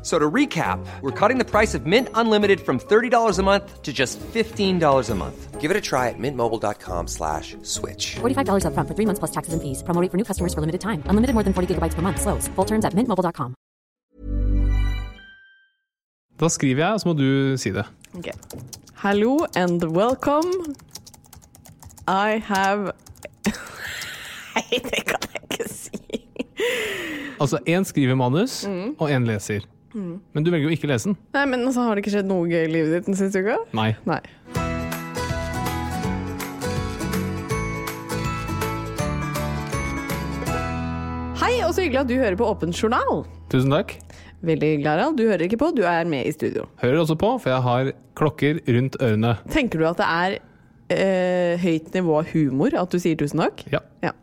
F- So to recap, we're cutting the price of Mint Unlimited from $30 a month to just $15 a month. Give it a try at mintmobile.com slash switch. $45 upfront for three months plus taxes and fees. Promo rate for new customers for limited time. Unlimited more than 40 gigabytes per month. Slows. Full terms at mintmobile.com. Da skriver jeg, og så må du si det. Ok. Hello and welcome. I have Nei, det kan jeg ikke si. Altså, én skriver manus, mm. og én leser. Men du velger jo ikke å lese den. Nei, men altså, Har det ikke skjedd noe gøy i livet ditt den siste uka? Nei. Nei. Hei, og så hyggelig at du hører på Åpen journal. Tusen takk. Veldig glad av. Du hører ikke på, du er med i studio. Hører også på, for jeg har klokker rundt ørene. Tenker du at det er eh, høyt nivå av humor at du sier tusen takk? Ja. Ja.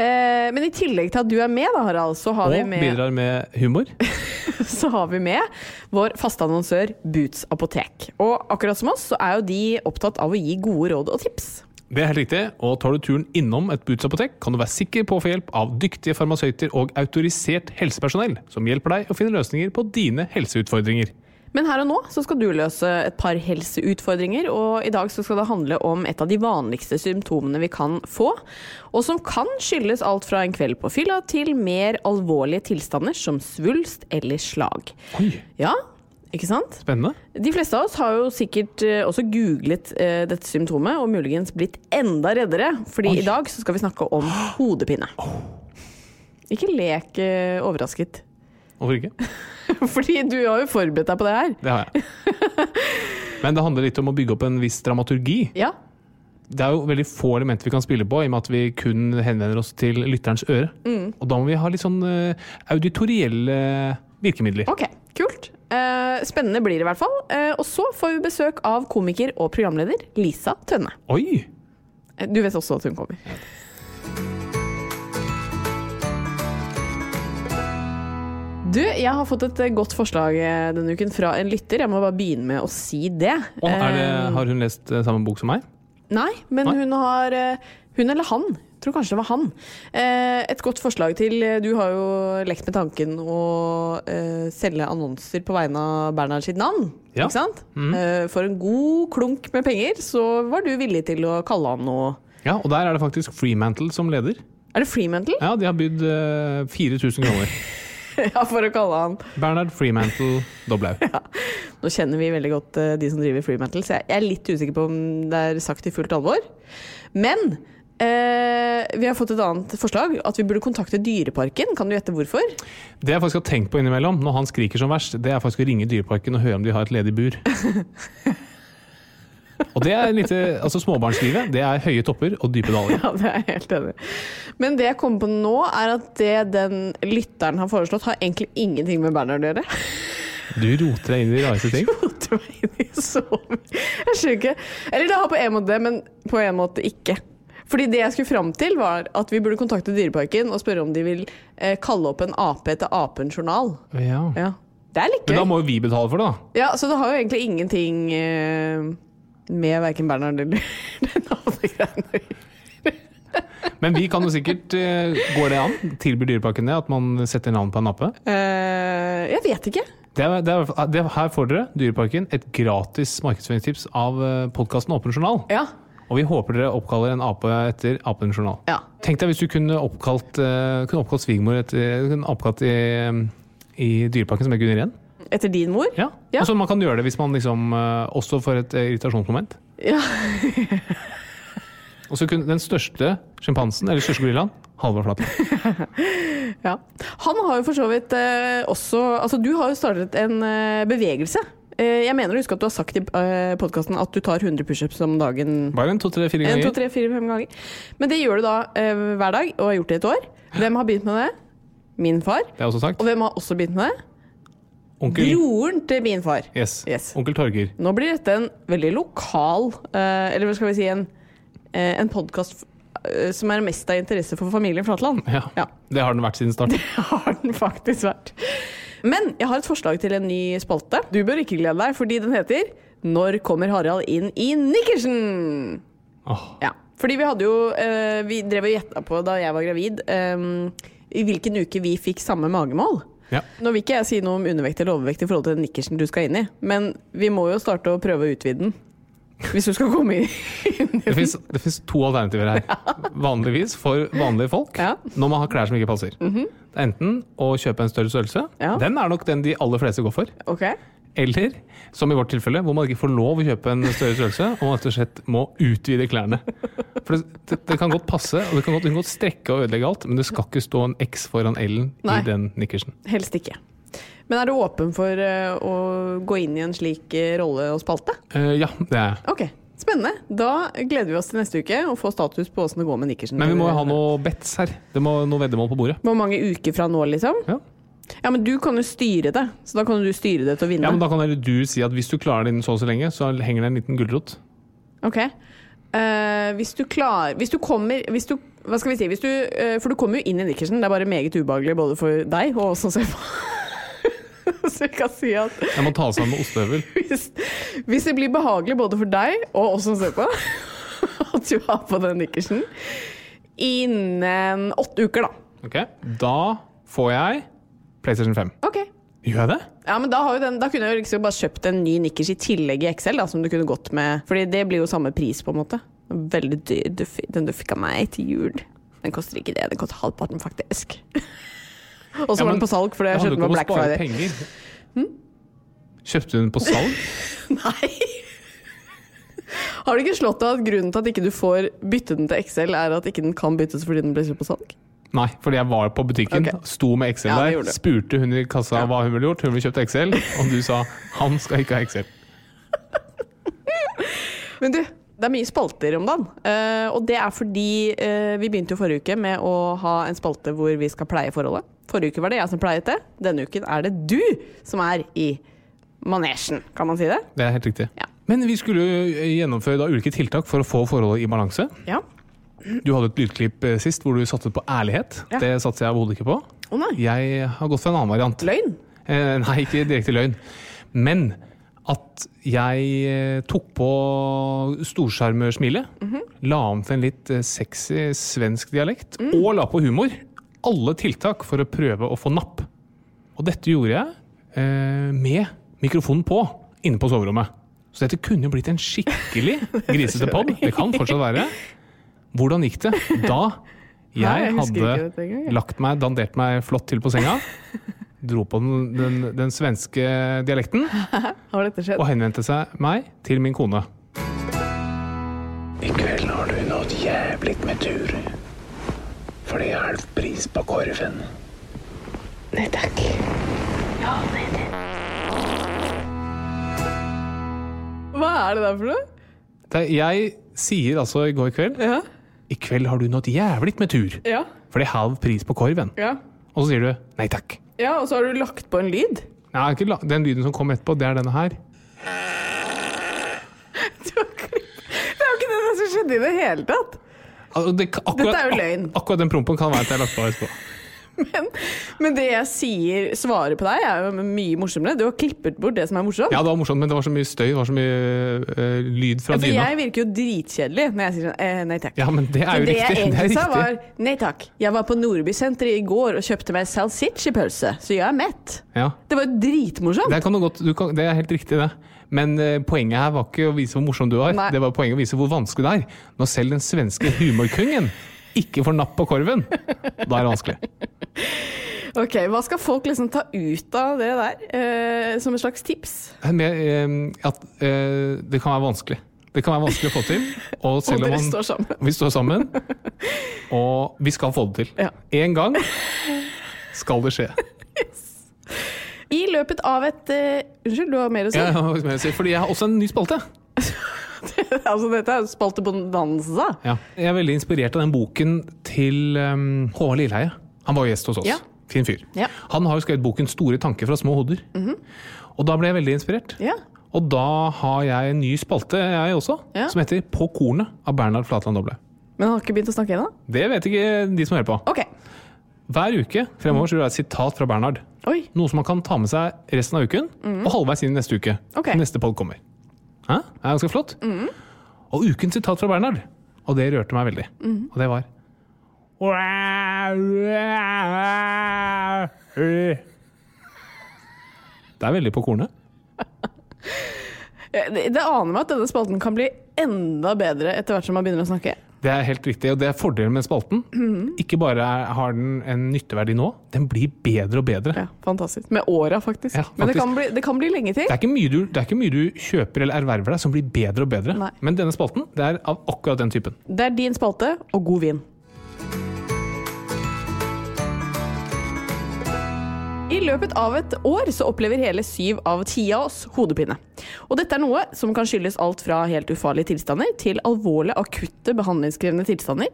Eh, men i tillegg til at du er med, da, Harald, så har, vi Og bidrar med humor. så har vi med vår faste annonsør Boots apotek. Og akkurat som oss, så er jo de opptatt av å gi gode råd og tips. Det er helt riktig, og tar du turen innom et Boots-apotek, kan du være sikker på å få hjelp av dyktige farmasøyter og autorisert helsepersonell, som hjelper deg å finne løsninger på dine helseutfordringer. Men her og nå så skal du løse et par helseutfordringer, og i dag så skal det handle om et av de vanligste symptomene vi kan få, og som kan skyldes alt fra en kveld på fylla til mer alvorlige tilstander som svulst eller slag. Oi, Ja, ikke sant? spennende. De fleste av oss har jo sikkert eh, også googlet eh, dette symptomet, og muligens blitt enda reddere, fordi i dag så skal vi snakke om hodepine. Ikke lek eh, overrasket. Hvorfor ikke? Fordi du har jo forberedt deg på det her. Det har jeg. Men det handler litt om å bygge opp en viss dramaturgi. Ja. Det er jo veldig få elementer vi kan spille på, i og med at vi kun henvender oss til lytterens øre. Og da må vi ha litt sånn eh, auditorielle virkemidler. Ok, kult. Uh, spennende blir det i hvert fall. Uh, og så får vi besøk av komiker og programleder Lisa Tønne. Oi! Du vet også at hun kommer. Du, jeg har fått et eh, godt forslag eh, denne uken fra en lytter. Jeg må bare begynne med å si det. Oh, det, Eh, har hun lest samme bok som meg? Nei, men Nei. hun har Hun eller han. Jeg tror kanskje det var han. Et godt forslag til Du har jo lekt med tanken å selge annonser på vegne av Bernhard sitt navn. Ja. Ikke sant? Eh, For en god klunk med penger så var du villig til å kalle han noe Ja, og der er det faktisk Freemantle som leder. Er det Freemantle? Ja, de har bydd eh, 4000 kroner. ja, for å kalle han Bernhard Freemantle Doblaug. Nå kjenner vi veldig godt uh, de som driver Freemantle, så jeg jeg er litt usikker på om det er sagt i fullt alvor. Men eh, vi har fått et annet forslag, at vi burde kontakte Dyreparken. Kan du gjette hvorfor? Det jeg faktisk har tenkt på innimellom, når han skriker som verst, det er faktisk å ringe Dyreparken og høre om de har et ledig bur. Og det er litt, eh, altså Småbarnslivet det er høye topper og dype daler. Ja, det er jeg helt enig. Men det jeg kommer på nå, er at det den lytteren har foreslått, har egentlig ingenting med Bernhard å gjøre. Du roter deg inn i rareste ting. Roter meg inn i så mye. Jeg skjønner ikke Eller det har på en måte det, men på en måte ikke. Fordi det jeg skulle fram til, var at vi burde kontakte Dyreparken og spørre om de vil eh, kalle opp en ape etter Apens journal. Ja. Ja. Det er litt Men da må jo vi betale for det, da. Ja, så det har jo egentlig ingenting eh, Med verken Bernhard eller den navnegreiene. Men vi kan jo sikkert eh, Går det an? Tilbyr Dyreparken det? At man setter navn på en nappe? Uh, jeg vet ikke. Det er, det er, det, her får dere, Dyreparken, et gratis markedsføringstips av podkasten Åpen journal. Ja. Og vi håper dere oppkaller en ape etter Apen journal. Ja. Tenk deg hvis du kunne oppkalt, eh, kunne oppkalt svigermor etter kunne oppkalt i, i Dyreparken som er Gunnar igjen. Etter din mor? Ja. Ja. Og så man kan gjøre det hvis man liksom eh, også får et eh, irritasjonsmoment. Ja. Og så kunne den største sjimpansen, eller største gorillaen, Halvor Flatland. ja. Han har jo for så vidt eh, også Altså, du har jo startet en eh, bevegelse. Eh, jeg mener å huske at du har sagt i uh, podkasten at du tar 100 pushups om dagen. Bare en to, tre, fire En, to, ganger. tre, fire, fem ganger. Men det gjør du da eh, hver dag, og har gjort det i et år. Hvem har begynt med det? Min far. Det er også sagt. Og hvem har også begynt med det? Onkel, Broren til min far. yes. Yes. Onkel Torger. Nå blir dette en veldig lokal eh, Eller hva skal vi si En, eh, en podkast som er mest av interesse for familien Flatland. Ja. Ja. Det har den vært siden start. Det har den faktisk vært. Men jeg har et forslag til en ny spalte. Du bør ikke glede deg, fordi den heter Når kommer Harald inn i nikkersen? Åh. Ja. Fordi vi hadde jo eh, Vi drev og gjetta på da jeg var gravid, eh, i hvilken uke vi fikk samme magemål. Ja. Nå vil ikke jeg si noe om undervekt eller overvekt i forhold til den nikkersen du skal inn i, men vi må jo starte å prøve å utvide den. Hvis du skal komme inn i Det fins to alternativer her. Vanligvis for vanlige folk, Ja. Når man har klær som ikke passer. Mm -hmm. enten å kjøpe en større størrelse, Ja. den er nok den de aller fleste går for. Ok? Eller, som i vårt tilfelle, hvor man ikke får lov å kjøpe en større størrelse, og man rett og slett må utvide klærne. For det, det, det kan godt passe, og det kan godt, det kan godt strekke og ødelegge alt, men det skal ikke stå en X foran L-en i den nikkersen. Helst ikke. Men er du åpen for eh, å gå inn i en slik eh, rolle og spalte? Uh, ja, det er jeg. Ok, spennende. Da gleder vi oss til neste uke og få status på åssen det går med nikkersen. Men vi må jo ha noe bets her. Det må noe veddemål på bordet. Hvor mange uker fra nå, liksom? Ja. Ja, men du kan jo styre det, så da kan du styre det til å vinne. ja, men Da kan heller du si at hvis du klarer det innen så og så lenge, så henger det en liten gulrot. Ok. Eh, hvis du klarer Hvis du kommer hvis du, Hva skal vi si? Hvis du, eh, for du kommer jo inn i nikkersen. Det er bare meget ubehagelig både for deg og oss som ser på. så vi kan si at Jeg må ta sammen med ostehøvel. hvis, hvis det blir behagelig både for deg og oss som ser på, at du har på den nikkersen innen åtte uker, da. Ok, Da får jeg PlayStation 5. Ok. Gjør jeg det? Ja, men da, har den, da kunne jeg jo liksom bare kjøpt en ny nikkers i tillegg i Excel, da, som du kunne gått med. Fordi det blir jo samme pris, på en måte. Veldig dyr. Du, den du fikk av meg til jul. Den koster ikke det. Den koster halvparten, faktisk. Og så Ja, var den på salg, for Det jeg kjøpte den på Black Friday. penger. Kjøpte du den på salg? Nei! Har du ikke slått deg at grunnen til at ikke du får bytte den til Excel, er at ikke den kan byttes fordi den ble kjøpt på salg? Nei, fordi jeg var på butikken, okay. sto med Excel Ja, der, spurte hun i kassa Ja. hva hun ville gjort. Hun ville kjøpt Excel, og du sa han skal ikke ha Excel'. Men du, det er mye spalter om dagen. Uh, og det er fordi uh, vi begynte jo forrige uke med å ha en spalte hvor vi skal pleie forholdet. Forrige uke var det jeg som pleiet det. Denne uken er det du som er i manesjen. Kan man si det? Det er helt riktig. Ja. Men vi skulle gjennomføre da ulike tiltak for å få forholdet i balanse. Ja. Du hadde et lydklipp eh, sist hvor du satset på ærlighet. Ja. Det satser jeg overhodet ikke på. Nei. Jeg har gått for en annen variant. Løgn? Eh, nei, ikke direkte løgn. Men at jeg eh, tok på storsjarmørsmilet, la om til en litt eh, sexy svensk dialekt, og la på humor. Alle tiltak for å prøve å få napp. Og dette gjorde jeg eh, med mikrofonen på inne på soverommet. Så dette kunne jo blitt en skikkelig grisete pod. Det kan fortsatt være. Hvordan gikk det da jeg hadde lagt meg, dandert meg flott til på senga? Dro på den, den, den svenske dialekten og henvendte seg meg til min kone. I kveld har du nådd jævlig med tur. For det er halv pris på korven. Nei takk. Ja, Hva er det der for noe? Det, jeg sier altså i går kveld Ja. I kveld har du noe jævlig med tur, Ja. for det er halv pris på korven. ja. Og så sier du nei takk. Ja, og så har du lagt på en lyd. Nei, den lyden som kom etterpå, det er denne her. Det jo ikke det som skjedde i det hele tatt. Altså, det, akkurat, Dette er jo løgn. akkurat den prompen kan være at jeg har lagt på etterpå. Men Men det jeg sier, svarer på deg, er jo mye morsommere. Du har klippet bort det som er morsomt. Ja, det var morsomt, men det var så mye støy, det var så mye uh, lyd fra For dyna. jeg virker jo dritkjedelig når jeg sier sånn eh, nei takk. Ja, men det er Så jo det riktig. Det jeg egentlig sa var nei takk. Jeg var på Nordbysenteret i går og kjøpte meg salsichipølse, så jeg er mett. Ja. Det var jo dritmorsomt. Det, godt, du kan, det er helt riktig, det. Men uh, poenget her var ikke å vise hvor morsom du var, Nei. det var poenget å vise hvor vanskelig det er. Når selv den svenske humorkongen ikke får napp på korven, da er det vanskelig. Ok, Hva skal folk liksom ta ut av det der, eh, som et slags tips? Med, eh, at eh, det kan være vanskelig. Det kan være vanskelig å få til. Og Og selv om dere står sammen. vi står sammen, og vi skal få det til. Ja. En gang skal det skje. I løpet av et uh, Unnskyld, du har mer å si? Ja, jeg har mer å si? Fordi jeg har også en ny spalte. altså, dette er spaltebonanza. Ja. Jeg er veldig inspirert av den boken til um, Håvard Lilleheie. Han var gjest hos oss. Ja. Fin fyr. Ja. Han har jo skrevet boken 'Store tanker fra små hoder'. Og da ble jeg veldig inspirert. Ja. Og da har jeg en ny spalte, jeg også, Ja. som heter 'På kornet' av Bernhard Flatland Doble. Men han har ikke begynt å snakke ennå? Det vet ikke de som hører på. Okay. Hver uke fremover så vil det være et sitat fra Bernhard. Oi. Noe som man kan ta med seg resten av uken, og halvveis inn i neste uke. Okay. Neste podd kommer. Hæ? Det er ganske flott. Og ukens sitat fra Bernhard, og det rørte meg veldig, mm. og det var Det er veldig på kornet. Det aner meg at denne spalten kan bli enda bedre etter hvert som man begynner å snakke. Det er helt riktig, og det er fordelen med spalten. Mm. Ikke bare har den en nytteverdi nå, den blir bedre og bedre. Ja, Fantastisk. Med åra, faktisk. Ja, Men det kan, bli, det kan bli lenge til. Det er, du, det er ikke mye du kjøper eller erverver deg som blir bedre og bedre. Nei. Men denne spalten det er av akkurat den typen. Det er din spalte og god vin. I løpet av et år så opplever hele syv av ti av oss hodepine. Og dette er noe som kan skyldes alt fra helt ufarlige tilstander til alvorlige, akutte behandlingskrevende tilstander.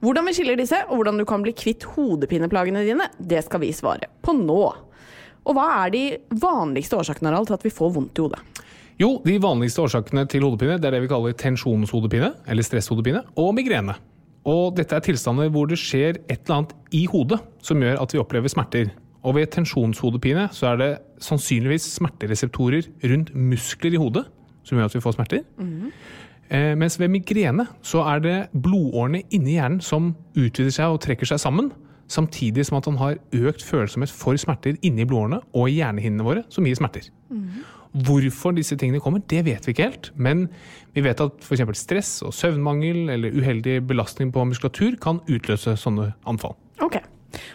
Hvordan vi skiller disse, og hvordan du kan bli kvitt hodepineplagene dine, det skal vi svare på nå. Og hva er de vanligste årsakene til at vi får vondt i hodet? Jo, de vanligste årsakene til hodepine det er det vi kaller tensjonshodepine, eller stresshodepine, og migrene. Og dette er tilstander hvor det skjer et eller annet i hodet som gjør at vi opplever smerter. Og ved tensjonshodepine så er det sannsynligvis smertereseptorer rundt muskler i hodet som gjør at vi får smerter. Eh, mens ved migrene så er det blodårene inni hjernen som utvider seg og trekker seg sammen, samtidig som at han har økt følsomhet for smerter inni blodårene og i hjernehinnene våre, som gir smerter. Hvorfor disse tingene kommer, det vet vi ikke helt. Men vi vet at f.eks. stress og søvnmangel eller uheldig belastning på muskulatur kan utløse sånne anfall. Ok.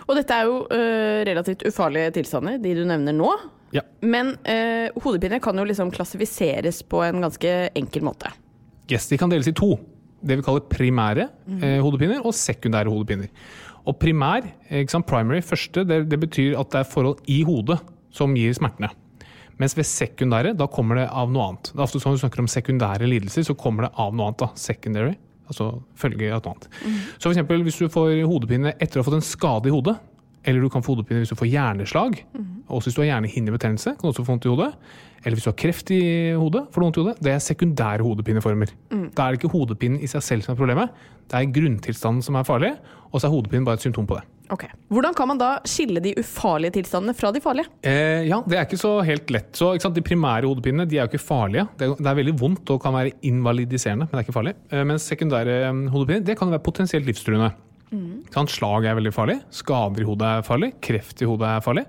Og dette er jo øh, relativt ufarlige tilstander, de du nevner nå. Ja. Men øh, hodepine kan jo liksom klassifiseres på en ganske enkel måte. Yes, de kan deles i to. Det vi kaller primære eh, hodepiner og sekundære hodepiner. Og primær, sant, primary, første, det, det betyr at det er forhold i hodet som gir smertene. Mens ved sekundære, da kommer det av noe annet. Det er ofte sånn du snakker om sekundære lidelser, så kommer det av noe annet. da, Secondary, altså følge av noe annet. Så for eksempel hvis du får hodepine etter å ha fått en skade i hodet, eller du kan få hodepine hvis du får hjerneslag, og også hvis du har hjernehinnebetennelse, kan du også få vondt i hodet. Eller hvis du har kreft i hodet, får du vondt i hodet. Det er sekundære hodepineformer. Da er det ikke hodepinen i seg selv som er problemet, det er grunntilstanden som er farlig, og så er hodepinen bare et symptom på det. Ok. Hvordan kan man da skille de ufarlige tilstandene fra de farlige? Eh, ja, det er ikke så helt lett. Så? De primære hodepinene de er jo ikke farlige. Det er, det er veldig vondt og kan være invalidiserende, men det er ikke farlig. Eh, mens sekundære eh, hodepiner det kan være potensielt livstruende. Mm. Slag er veldig farlig. Skader i hodet er farlig. Kreft i hodet er farlig.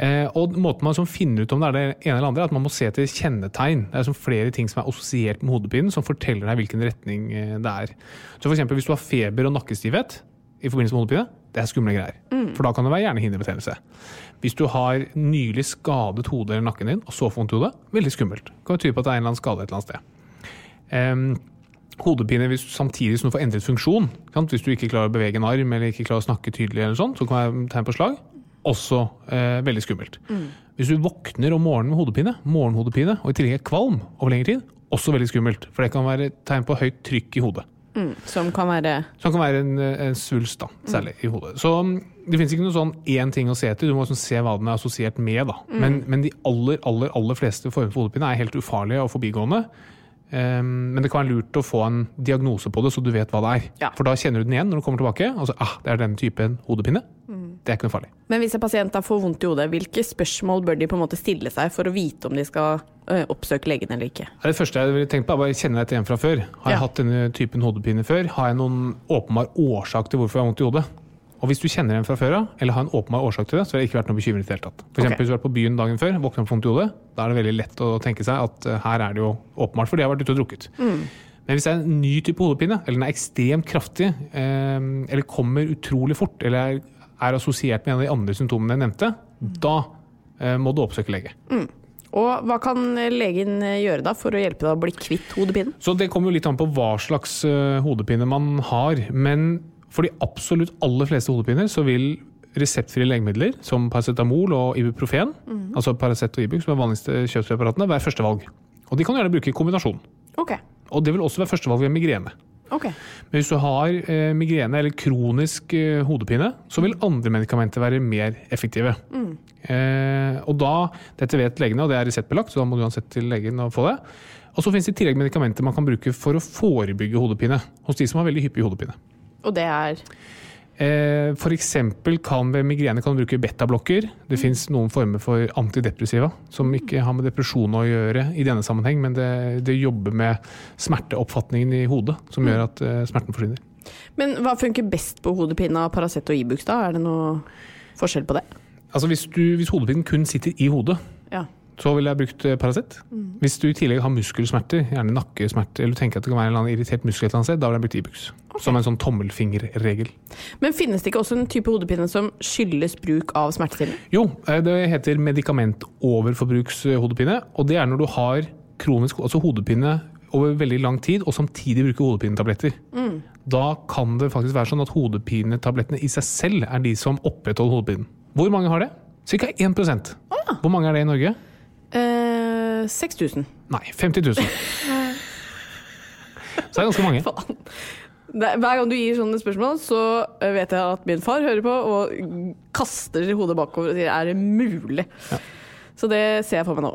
Eh, og måten man som finner ut om det er det ene eller andre, er at man må se til kjennetegn. Det er som flere ting som er assosiert med hodepinen, som forteller deg hvilken retning eh, det er. Så for eksempel, hvis du har feber og nakkestivhet i forbindelse med hodepine, det er skumle greier. For da kan det være hjernehinnebetennelse. Hvis du har nylig skadet hodet eller nakken din, og så får vondt i hodet, veldig skummelt. Det kan tyde på at det er en eller annen skade et eller annet sted. Um, hodepine hvis, samtidig som du får endret funksjon. sant? Hvis du ikke klarer å bevege en arm eller ikke klarer å snakke tydelig, eller sånt, så kan det være tegn på slag. Også eh, veldig skummelt. Hvis du våkner om morgenen med hodepine, morgenhodepine, og i tillegg er kvalm over lengre tid, også veldig skummelt. For det kan være tegn på høyt trykk i hodet. Som kan være Som kan være en, en svulst, da, særlig i hodet. Så mm, det finnes ikke noe sånn én ting å se etter, du må liksom se hva den er assosiert med. da. Men, men de aller, aller, aller fleste former for hodepine er helt ufarlige og forbigående. Um, men det kan være lurt å få en diagnose på det, så du vet hva det er. Ja. For da kjenner du den igjen når du kommer tilbake. Altså, ah, det er den typen hodepine. Det Det er ikke noe farlig. Men hvis en pasient da får vondt i hodet, hvilke spørsmål bør de på en måte stille seg for å vite om de skal oppsøke legen eller ikke? Det første jeg ville tenkt på, er bare kjenne deg til igjen fra før. Har jeg Ja. hatt denne typen hodepine før? Har jeg noen åpenbar årsak til hvorfor jeg har vondt i hodet? Og hvis du kjenner en fra før av, eller har en åpenbar årsak til det, så vil det ikke vært noe bekymret i det hele tatt. For eksempel hvis du har vært på byen dagen før, våkner opp vondt i hodet, da er det veldig lett å tenke seg at eh, her er det jo åpenbart fordi jeg har vært ute og drukket. Men hvis det er en ny type hodepine, eller den er ekstremt kraftig, eh, eller kommer utrolig fort, eller er, er assosiert med en av de andre symptomene jeg nevnte, da eh, må du oppsøke lege. Og hva kan legen gjøre da for å hjelpe deg å bli kvitt hodepinen? Så det kommer jo litt an på hva slags eh, hodepine man har. Men for de absolutt aller fleste hodepiner så vil reseptfrie legemidler som paracetamol og ibuprofen, altså Paracet og Ibux, som er vanligste kjøpspreparatene, være førstevalg. Og de kan gjerne bruke i kombinasjon. Ok. Og det vil også være førstevalg ved migrene. Ok. Men hvis du har eh, migrene eller kronisk eh, hodepine, så vil andre medikamenter være mer effektive. Eh, og da, Dette vet legene, og det er reseptbelagt, så da må du uansett til legen og få det. Og så finnes det i tillegg medikamenter man kan bruke for å forebygge hodepine hos de som har veldig hyppig hodepine. Og det er Eh, eksempel kan ved migrene kan du bruke betablokker. Det finnes noen former for antidepressiva som ikke har med depresjon å gjøre i denne sammenheng, men det, det jobber med smerteoppfatningen i hodet som gjør at eh, smerten forsvinner. Men hva funker best på hodepine av Paracet og Ibux da? Er det noe forskjell på det? Altså hvis, du, hvis hodepinen kun sitter i hodet, Ja. Så ville jeg brukt Paracet. Mm. Hvis du i tillegg har muskelsmerter, gjerne nakkesmerter, eller du tenker at det kan være en irritert muskel et eller annet sted, da ville jeg brukt Ibux. Som en sånn tommelfingerregel. Men finnes det ikke også en type hodepine som skyldes bruk av smertestillende? Jo, eh, det heter medikamentoverforbrukshodepine, og det er når du har kronisk altså hodepine over veldig lang tid, og samtidig bruker hodepinetabletter. Da kan det faktisk være sånn at hodepinetablettene i seg selv er de som opprettholder hodepinen. Hvor mange har det? Ca. 1% Hvor mange er det i Norge? Eh, 6000. Nei, 50 000. Så det er ganske mange. Faen. Det, hver gang du gir sånne spørsmål, så eh, vet jeg at min far hører på og kaster hodet bakover og sier 'er det mulig'? Så det ser jeg for meg nå.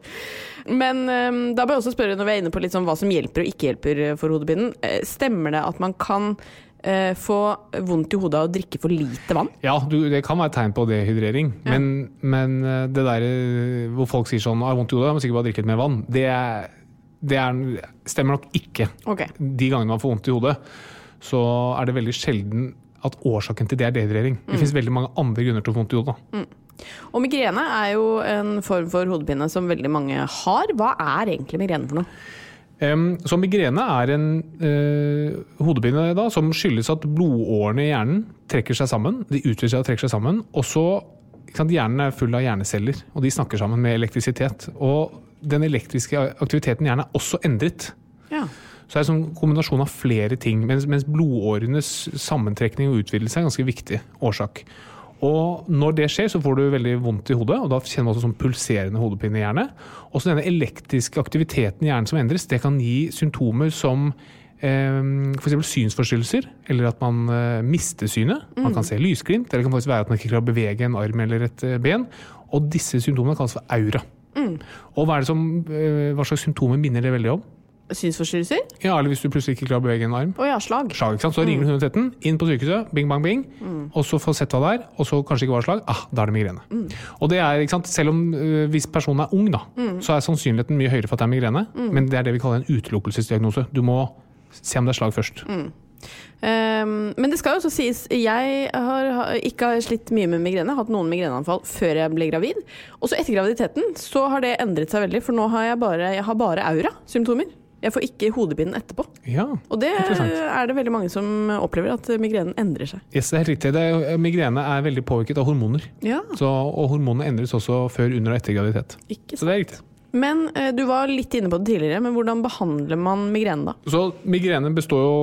Men um, da bør jeg også spørre, når vi er inne på sånn hva som hjelper og ikke hjelper eh, for hodepinen. Eh, stemmer det at man kan eh, få vondt i hodet av å drikke for lite vann? Ja, du, det kan være et tegn på dehydrering, men, men eh, det der eh, hvor folk sier sånn 'har vondt i hodet', jeg må sikkert bare drikke litt mer vann', det, er- det er, stemmer nok ikke. Okay. De gangene man får vondt i hodet, så er det veldig sjelden at årsaken til det er dehydrering. Det finnes veldig mange andre grunner til å få vondt i hodet. Mm. Og migrene er jo en form for hodepine som veldig mange har. Hva er egentlig migrene for noe? Så migrene er en eh, hodepine da, som skyldes at blodårene i hjernen trekker seg sammen. De utvider seg og trekker seg sammen. Og så sant, Hjernen er full av hjerneceller, og de snakker sammen med elektrisitet. Og den elektriske aktiviteten i hjernen er også endret. Ja. Så det er en sånn kombinasjon av flere ting, mens, mens blodårenes sammentrekning og utvidelse er en ganske viktig årsak. Og når det skjer, så får du veldig vondt i hodet, og da kjenner man også sånn pulserende hodepine i hjernen. Også denne elektriske aktiviteten i hjernen som endres, det kan gi symptomer som eh, f.eks. synsforstyrrelser, eller at man eh, mister synet. Man kan se lysglimt, eller det kan faktisk være at man ikke klarer å bevege en arm eller et eh, ben. Og disse symptomene kalles for aura. Og hva, det som, eh, hva slags symptomer minner det veldig om? Synsforstyrrelser? Ja, eller hvis du plutselig ikke klarer å bevege en arm. Å ja, slag. Slag, ikke sant? Så ringer du 113, inn på sykehuset, bing, bang, bing. Og så får sett hva det er, og så kanskje ikke var slag. Ah, da er det migrene. Og det er, ikke sant? Selv om uh, hvis personen er ung, da, så er sannsynligheten mye høyere for at det er migrene. Men det er det vi kaller en utelukkelsesdiagnose. Du må se om det er slag først. Um, men det skal jo også sies, jeg har har ikke har slitt mye med migrene, hatt noen migreneanfall før jeg ble gravid. Og så etter graviditeten så har det endret seg veldig, for nå har jeg bare, jeg har bare aura-symptomer. Jeg får ikke hodepinen etterpå. Ja, Og det er det veldig mange som opplever, at migrenen endrer seg. yes, det er helt riktig. Det er, migrene er veldig påvirket av hormoner. Ja, Så, og hormonene endres også før, under og etter graviditet. ikke Så det er riktig. Men eh, du var litt inne på det tidligere, men hvordan behandler man migrene da? Så migrene består jo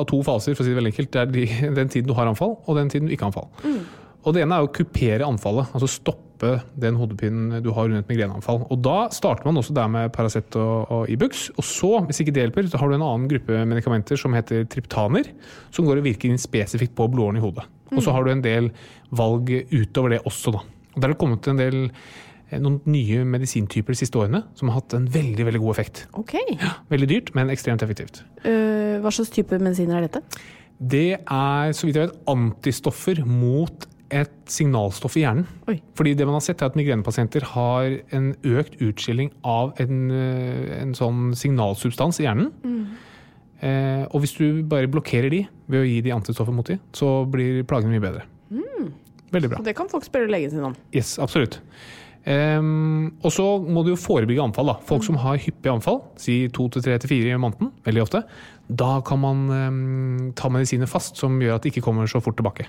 av to faser, for å si det veldig enkelt. Det er de, den tiden du har anfall, og den tiden du ikke har anfall. Og det ene er å kupere anfallet, altså stoppe den hodepinen du har under et migreneanfall. Og da starter man også der med Paracet og, og Ibux. Og så, hvis ikke det hjelper, så har du en annen gruppe medikamenter som heter triptaner, som går og virker inn spesifikt på blodårene i hodet. Og så har du en del valg utover det også, da. Og der har det kommet en del eh, noen nye medisintyper de siste årene som har hatt en veldig veldig god effekt. Ok. Ja, Veldig dyrt, men ekstremt effektivt. Uh, hva slags type medisiner er dette? Det er så vidt jeg vet, antistoffer mot et signalstoff i hjernen. Oi. Fordi det man har sett er at migrenepasienter har en økt utskilling av en, eh, en sånn signalsubstans i hjernen. Eh, og hvis du bare blokkerer de ved å gi de antistoffer mot de, så blir plagene mye bedre. Veldig bra. Så det kan folk spørre legen sin om. Yes, absolutt. Um, og så må du jo forebygge anfall. da. Folk som har hyppige anfall, si to til tre til fire i måneden, veldig ofte, da kan man um, ta medisiner fast som gjør at det ikke kommer så fort tilbake.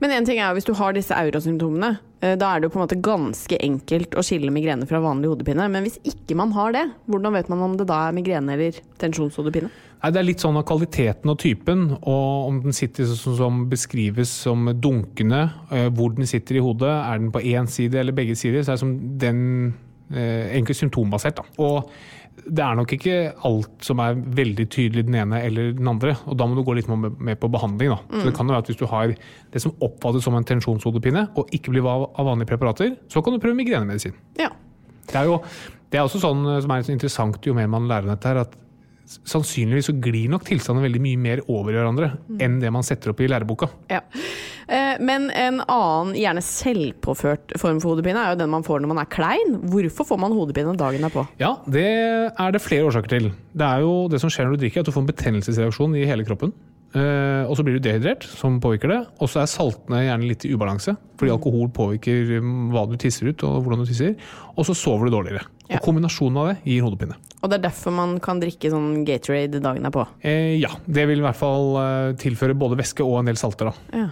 Men en ting er hvis du har disse aurasymptomene, eh, da er det jo på en måte ganske enkelt å skille migrene fra vanlig hodepine. Men hvis ikke man har det, hvordan vet man om det da er migrene eller tensjonshodepine? Nei, Det er litt sånn av kvaliteten og typen, og om den sitter sånn som beskrives som dunkende, eh, hvor den sitter i hodet, er den på én side eller begge sider, så er det som den eh, egentlig symptombasert. Da. Og det er nok ikke alt som er veldig tydelig den ene eller den andre, og da må du gå litt med på behandling. Da. Så det kan jo være at hvis du har det som oppfattes som en tensjonshodepine, og ikke blir av vanlige preparater, så kan du prøve migrenemedisin. Ja. Det er jo det er også sånn eh, som er interessant jo mer man lærer dette, her, at sannsynligvis så glir nok tilstandene veldig mye mer over i hverandre enn det man setter opp i læreboka. Ja. Eh, Men en annen, gjerne selvpåført form for hodepine er jo den man får når man er klein. Hvorfor får man hodepine dagen derpå? Ja, det er det flere årsaker til. Det er jo det som skjer når du drikker, at du får en betennelsesreaksjon i hele kroppen. Eh, og så blir du dehydrert, som påvirker det. Og så er saltene gjerne litt i ubalanse, fordi alkohol påvirker um, hva du tisser ut og hvordan du tisser. Og så sover du dårligere. Ja. Og kombinasjonen av det gir hodepine. Og det er derfor man kan drikke sånn Gatorade dagen derpå. Eh, ja, det vil i hvert fall eh, tilføre både væske og en del salter, da. Ja.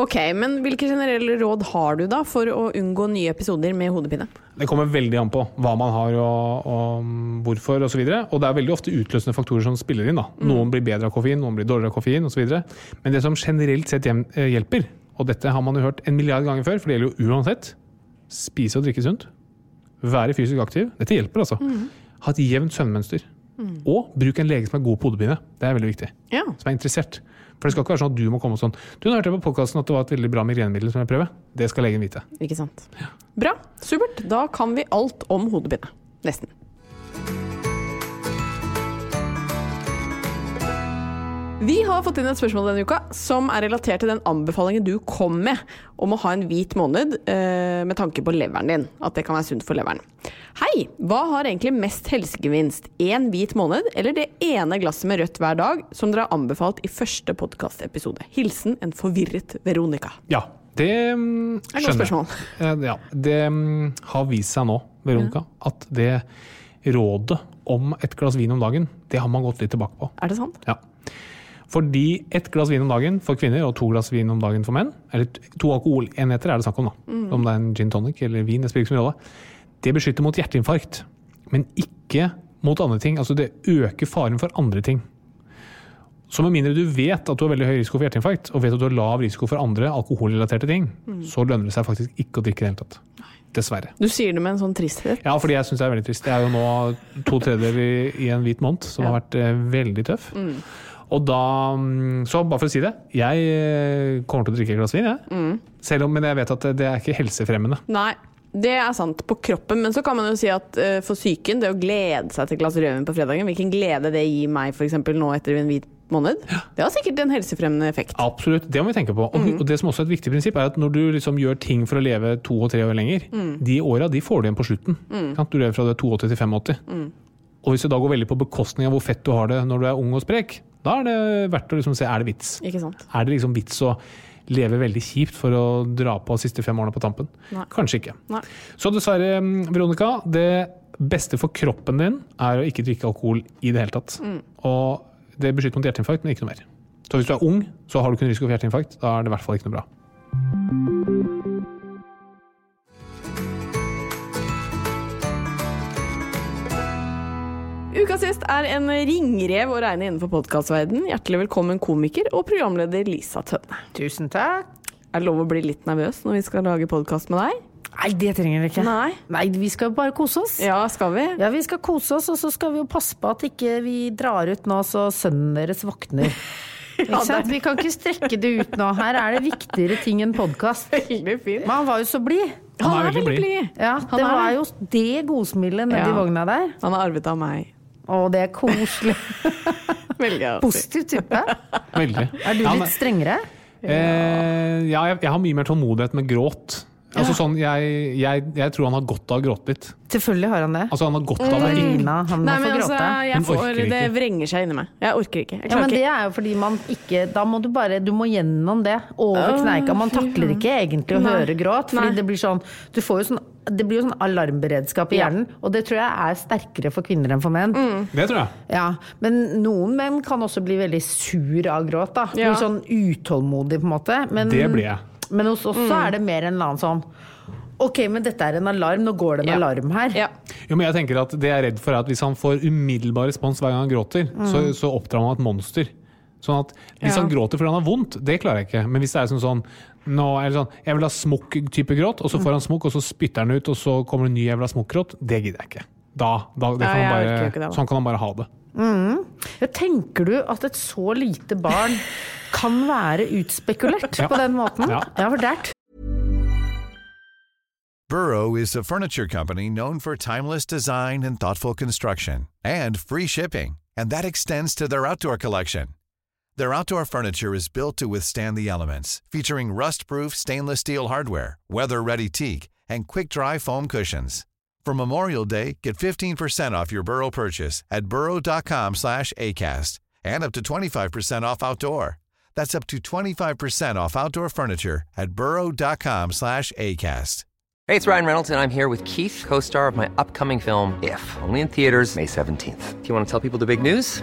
Ok, men hvilke generelle råd har du da for å unngå nye episoder med hodepine? Det kommer veldig an på hva man har og, og mm, hvorfor osv. Og, så og det er veldig ofte utløsende faktorer som spiller inn. da. Noen blir bedre av koffein, noen blir dårligere av koffein osv. Men det som generelt sett eh, hjelper, og dette har man jo hørt en milliard ganger før, for det gjelder jo uansett, spise og drikke sunt. Være fysisk aktiv. Dette hjelper, altså. Ha et jevnt søvnmønster. Og bruk en lege som er god på hodepine. Det er veldig viktig. Ja. Som er interessert. For det skal ikke være sånn at du må komme og sånn Du, nå hørte jeg på podkasten at det var et veldig bra migrenemiddel som jeg prøver. Det skal legen vite. Ikke sant. Bra. Supert. Da kan vi alt om hodepine. Nesten. Vi har fått inn et spørsmål denne uka som er relatert til den anbefalingen du kom med om å ha en hvit måned eh, med tanke på leveren din. At det kan være sunt for leveren. Hei! Hva har egentlig mest helsegevinst? Én hvit måned eller det ene glasset med rødt hver dag som dere har anbefalt i første podkastepisode? Hilsen en forvirret Veronica. Ja, det mm, er skjønner jeg. Eh, Ja, det mm, har vist seg nå, Veronica, at det rådet om et glass vin om dagen, det har man gått litt tilbake på. Er det sant? Ja. Fordi ett glass vin om dagen for kvinner og to glass vin om dagen for menn, eller to alkoholenheter er det snakk om, da. Om det er en gin tonic eller vin, det spiller ikke så mye rolle. Det beskytter mot hjerteinfarkt, men ikke mot andre ting. Altså det øker faren for andre ting. Så med mindre du vet at du har veldig høy risiko for hjerteinfarkt, og vet at du har lav risiko for andre alkoholrelaterte ting, så lønner det seg faktisk ikke å drikke i det hele tatt. Dessverre. Du sier det med en sånn tristhet. Ja, fordi jeg syns det er veldig trist. Det er jo nå to tredjedeler i, i en hvit måned, som har vært eh, veldig tøff. Og da mm, Så bare for å si det, jeg eh, kommer til å drikke et glass vin, jeg. Selv om, men jeg vet at det, er ikke helsefremmende. Nei, det er sant på kroppen, men så kan man jo si at uh, for psyken, det å glede seg til et glass rødvin på fredagen, hvilken glede det gir meg f.eks. nå etter en hvit måned, det har sikkert en helsefremmende effekt. Absolutt, det må vi tenke på. Og, og det som også er et viktig prinsipp, er at når du liksom gjør ting for å leve to og tre år lenger, de åra de får du igjen på slutten. Mm. Du lever fra du er 82 til 85. Og hvis det da går veldig på bekostning av hvor fett du har det når du er ung og sprek, da er det verdt å liksom se er det vits. Er det liksom vits å leve veldig kjipt for å dra på de siste fem årene på tampen? Nei. Kanskje ikke. Nei. Så dessverre, mm, Veronica, det beste for kroppen din er å ikke drikke alkohol i det hele tatt. Og det beskytter mot hjerteinfarkt, men ikke noe mer. Så hvis du er ung, så har du kun risiko for hjerteinfarkt. Da er det i hvert fall ikke noe bra. Ukas gjest er en ringrev å regne innenfor podkastverden. Hjertelig velkommen komiker og programleder Lisa Tønne. Tusen takk. Er det lov å bli litt nervøs når vi skal lage podkast med deg? Nei, det trenger vi ikke. Nei. Nei, vi skal bare kose oss. Ja, skal vi? Ja, vi skal kose oss, og så skal vi jo passe på at ikke vi drar ut nå så sønnen deres våkner. Ikke sant? Vi kan ikke strekke det ut nå. Her er det viktigere ting enn podkast. Men han var jo så blid. Han er veldig blid. Ja, det er var jo det godsmilet nedi Ja. vogna der. Han har arvet av meg. Å, det er koselig. Veldig artig. Positiv type. Veldig. Er du Ja, men- litt strengere? Eh, ja, jeg, jeg har mye mer tålmodighet med gråt. Altså sånn, jeg, jeg, jeg tror han har godt av å gråte litt. Selvfølgelig har han det. Altså han har godt av å Lina, han må Nei, få men altså, gråte. jeg får, orker det vrenger seg inni meg. Jeg orker ikke. Jeg Ja, men det er jo fordi man ikke Da må du bare Du må gjennom det. Over kneika. Man takler ikke egentlig å Nei. høre gråt. Fordi Nei. det blir sånn Du får jo sånn Det blir jo sånn alarmberedskap i Ja. hjernen. Og det tror jeg er sterkere for kvinner enn for menn. Det tror jeg. Ja, Men noen menn kan også bli veldig sur av gråt. da Ja. Blir sånn utålmodig, på en måte. Men, Det blir jeg. Men hos oss så er det mer en annen sånn Ok, men dette er en alarm. Nå går det en Ja. alarm her. Ja. Jo, men jeg tenker at Det jeg er redd for, er at hvis han får umiddelbar respons hver gang han gråter, så, så oppdrar han et monster. Sånn at Hvis Ja. han gråter fordi han har vondt, det klarer jeg ikke. Men hvis det er sånn sånn nå, er det sånn, Jeg vil ha smokk-type gråt, og så får han smokk, og så spytter han ut, og så kommer det en ny 'jeg vil ha smokk-gråt', det gidder jeg ikke. Da, da, det Nei, han bare, ikke det, da. sånn kan han bare ha det. Ja, tenker du at et så lite barn kan være utspekulert Ja. på den måten? Ja. for det er Burrow is a furniture company known for timeless design and thoughtful construction, and free shipping, and that extends to their outdoor collection. Their outdoor furniture is built to withstand the elements, featuring rust-proof stainless steel hardware, weather-ready teak, and quick-dry foam cushions. For Memorial Day, get 15% off your Burrow purchase at burrow.com slash ACAST, and up to 25% off outdoor. That's up to 25% off outdoor furniture at burrow.com slash ACAST. Hey, it's Ryan Reynolds, and I'm here with Keith, co star of my upcoming film, If, only in theaters, May 17th. Do you want to tell people the big news?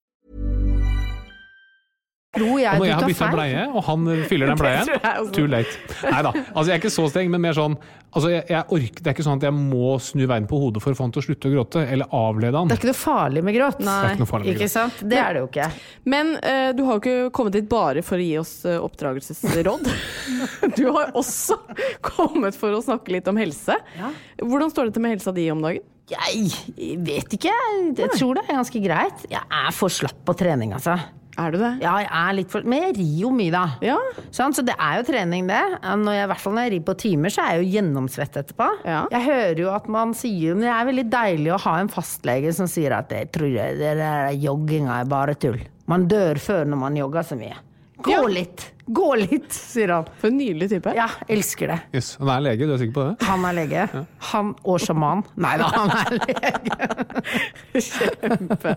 Tror jeg Og når jeg har bytta bleie, og han fyller den bleien, too late. Nei da. Altså, jeg er ikke så streng, men mer sånn altså, jeg, jeg orker, Det er ikke sånn at jeg må snu verden på hodet for å få han til å slutte å gråte, eller avlede han. Det er ikke noe farlig med gråt. Nei. Det er ikke med Ikke gråt. sant? Det er det jo ikke. Men uh, du har jo ikke kommet hit bare for å gi oss uh, oppdragelsesråd. du har også kommet for å snakke litt om helse. Hvordan står det til med helsa di om dagen? Jeg vet ikke. Jeg tror det er ganske greit. Jeg er for slapp på trening, altså. Er du det? Ja, jeg er litt for Men jeg rir jo mye, da. Ja. Sånn, Så det er jo trening, det. Når jeg, I hvert fall når jeg rir på timer, så er jeg jo gjennomsvett etterpå. Ja. Jeg hører jo at man sier Men det er veldig deilig å ha en fastlege som sier at jeg tror det det der jogginga er bare tull. Man dør før når man jogger så mye. Gå Ja. litt! Gå litt, sier han. For en nydelig type. Ja, elsker det. Yes. Han er lege, du er sikker på det? Han er lege. Han og sjaman. Nei da, han er lege. Kjempe.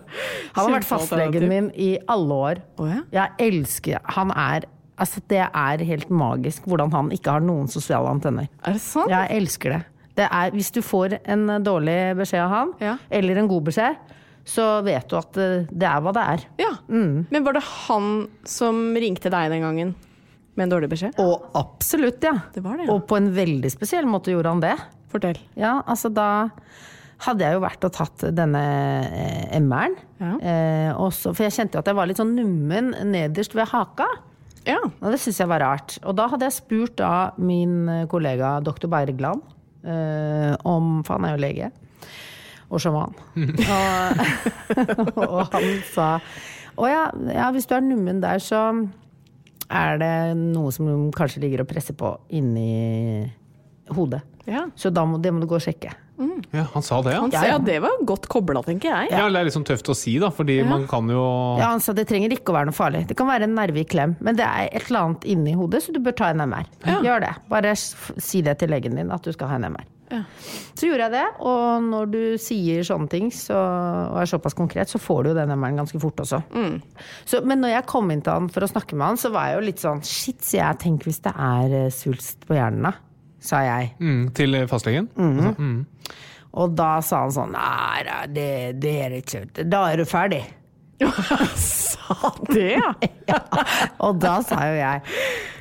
Han har vært fastlegen min i alle år. Oh, ja? Jeg elsker Han er Altså, det er helt magisk hvordan han ikke har noen sosiale antenner. Er det sant? Jeg elsker det. det er, hvis du får en dårlig beskjed av han, Ja. eller en god beskjed, så vet du at eh, det er hva det er. Ja. Men var det han som ringte deg den gangen med en dårlig beskjed? Og absolutt, ja. Det var det, ja. Og på en veldig spesiell måte gjorde han det. Fortell. Ja, altså da hadde jeg jo vært og tatt denne eh, MR-en. Ja. Eh, også- for jeg kjente jo at jeg var litt sånn nummen nederst ved haka. Ja. Og det syntes jeg var rart. Og da hadde jeg spurt da min kollega doktor Bergland eh, om For han er jo lege. Og sjaman. og, og han sa å ja, ja, hvis du er nummen der, så er det noe som kanskje ligger og presser på inni hodet. Ja. Så da må, det må du gå og sjekke. Ja, Han sa det, ja? Han, sa, ja, ja. det var godt kobla, tenker jeg. Ja, Det er litt sånn tøft å si, da, fordi man kan jo Ja, han sa det trenger ikke å være noe farlig. Det kan være en nerve i klem, men det er et eller annet inni hodet, så du bør ta en MR. Gjør det. Bare si det til legen din at du skal ha en MR. Så gjorde jeg det, og når du sier sånne ting så, og er såpass konkret, så får du jo den MR-en ganske fort også. Så, men når jeg kom inn til han for å snakke med han, så var jeg jo litt sånn Shit, sier jeg, tenk hvis det er eh, svulst på hjernen, da. Sa jeg. mm, Til fastlegen? Altså, mm. Og da sa han sånn Nei, det, det er det ikke. Da er du ferdig. Sa Det, ja. Og da sa jo jeg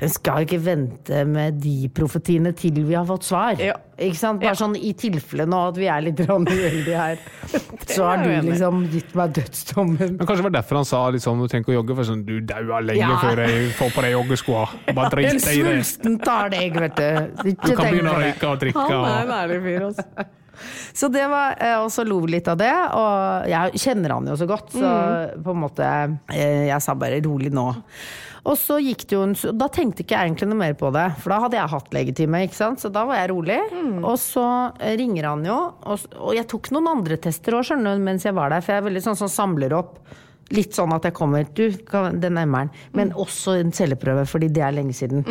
Vi skal ikke vente med de profetiene til vi har fått svar. Ja. Ikke sant? Bare sånn i tilfelle nå at vi er litt uheldige her. Så har er du enig liksom gitt meg dødsdommen. Men kanskje det var derfor han sa liksom, du trenger ikke å jogge, for sånn, du dauer lenge Ja. før jeg får på deg joggeskoa. Bare drit deg i det. svulsten tar deg, vet du. Du kan begynne å røyke og drikke. Han er en ærlig fyr, altså. Så det var, eh, og så lo vi litt av det, og jeg kjenner han jo så godt, så på en måte eh, Jeg sa bare rolig nå. Og så gikk det jo en Da tenkte ikke jeg egentlig noe mer på det, for da hadde jeg hatt legetime, ikke sant, så da var jeg rolig. Og så eh, ringer han jo, og, og jeg tok noen andre tester òg, skjønner du, mens jeg var der, for jeg er veldig sånn som samler opp. Litt sånn at jeg kommer Du, den MR-en. Men også en celleprøve, fordi det er lenge siden.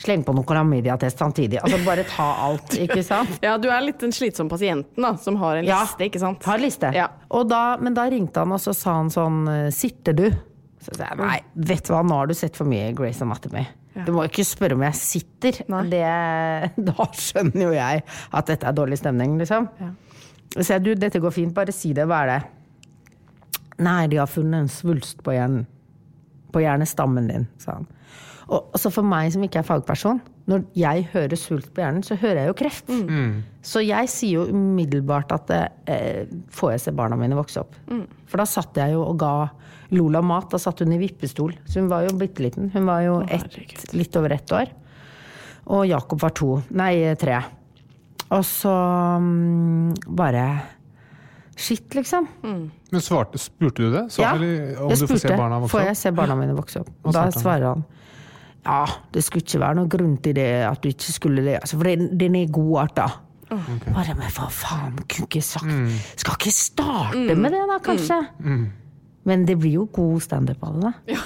Sleng på noen klamydia-test samtidig. Altså bare ta alt, ikke sant? Ja, du er litt den slitsomme pasienten da, som har en Ja. liste, ikke sant? Har liste. Ja. Og da, men da ringte han, og så sa han sånn eh, Sitter du? Så sa jeg nei, vet du hva, nå har du sett for mye Grace Anatomy. Du må ikke spørre om jeg sitter. Det, da skjønner jo jeg at dette er dårlig stemning, liksom. Så jeg, du, dette går fint, bare si det. Hva er det? Nei, de har funnet en svulst på hjernen. På hjernestammen din, sa han. Og så for meg som ikke er fagperson, når jeg hører svulst på hjernen, så hører jeg jo kreft. Så jeg sier jo umiddelbart at eh, får jeg se barna mine vokse opp? For da satt jeg jo og ga Lola mat. Da satt hun i vippestol. Så hun var jo bitte liten. Hun var jo ett, litt over ett år. Og Jakob var to. Nei, tre. Og så um, bare Shit, liksom. Men svarte, spurte du det? Sa Ja, om jeg du får se spurte barna får jeg se barna mine vokse opp. Da svarer han ja, det skulle ikke være noen grunn til det, at du ikke skulle det. Altså, for den, den er godarta. Bare, men for faen, kunne ikke sagt Mm. Skal ikke starte med det, da, kanskje? Men det blir jo god standup av det, da.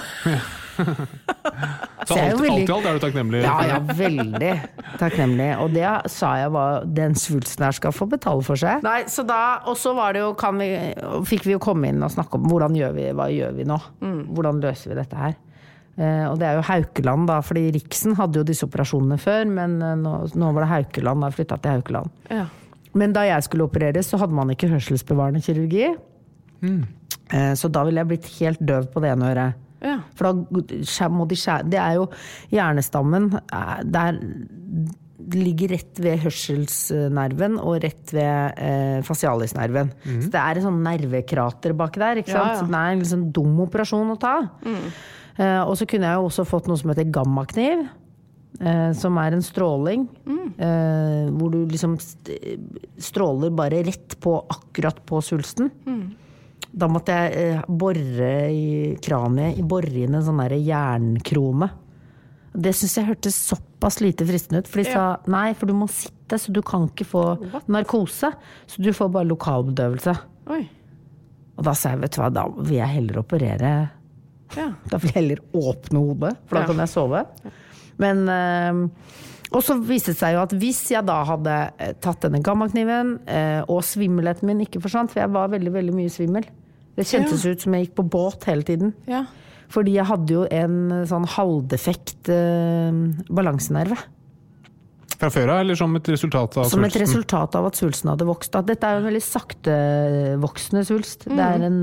Så Så alt, veldig, alt, i alt er du takknemlig? Ja, ja, veldig takknemlig. Og det sa jeg var den svulsten her skal få betale for seg. Nei, så da, Og så var det jo, kan vi, fikk vi jo komme inn og snakke om hvordan gjør vi, hva gjør vi nå? Hvordan løser vi dette her? Uh, og det er jo Haukeland, da, fordi Riksen hadde jo disse operasjonene før, men uh, nå, nå var det Haukeland, da flytta til Haukeland. Ja. Men da jeg skulle opereres, så hadde man ikke hørselsbevarende kirurgi. Eh, Så da ville jeg blitt helt døv på det ene øret. Ja. For da må de skjære Det er jo hjernestammen eh, Der ligger rett ved hørselsnerven og rett ved eh, facialisnerven. Så det er et sånn nervekrater baki der. Ikke sant? Ja, ja. Så det er en sånn dum operasjon å ta. Eh, og så kunne jeg jo også fått noe som heter gammakniv. Eh, som er en stråling. Eh, hvor du liksom st- stråler bare rett på akkurat på svulsten. Da måtte jeg eh, bore i kraniet, bore inn en sånn derre jernkrone. Det syns jeg hørtes såpass lite fristende ut. For de sa nei, for du må sitte, så du kan ikke få narkose. Så du får bare lokalbedøvelse. Oi. Og da sa jeg, vet du hva, da vil jeg heller operere Ja. Da vil jeg heller åpne hodet, for da Ja. kan jeg sove. Men eh, Og så viste det seg jo at hvis jeg da hadde eh, tatt denne gammakniven, eh, og svimmelheten min ikke forsvant, for jeg var veldig, veldig mye svimmel Det kjentes ut som jeg gikk på båt hele tiden. Ja. Fordi jeg hadde jo en eh, sånn halvdefekt eh, balansenerve. Fra før av, eller som et resultat av Som et resultat av at svulsten hadde vokst. At dette er jo en veldig saktevoksende svulst. Det er en,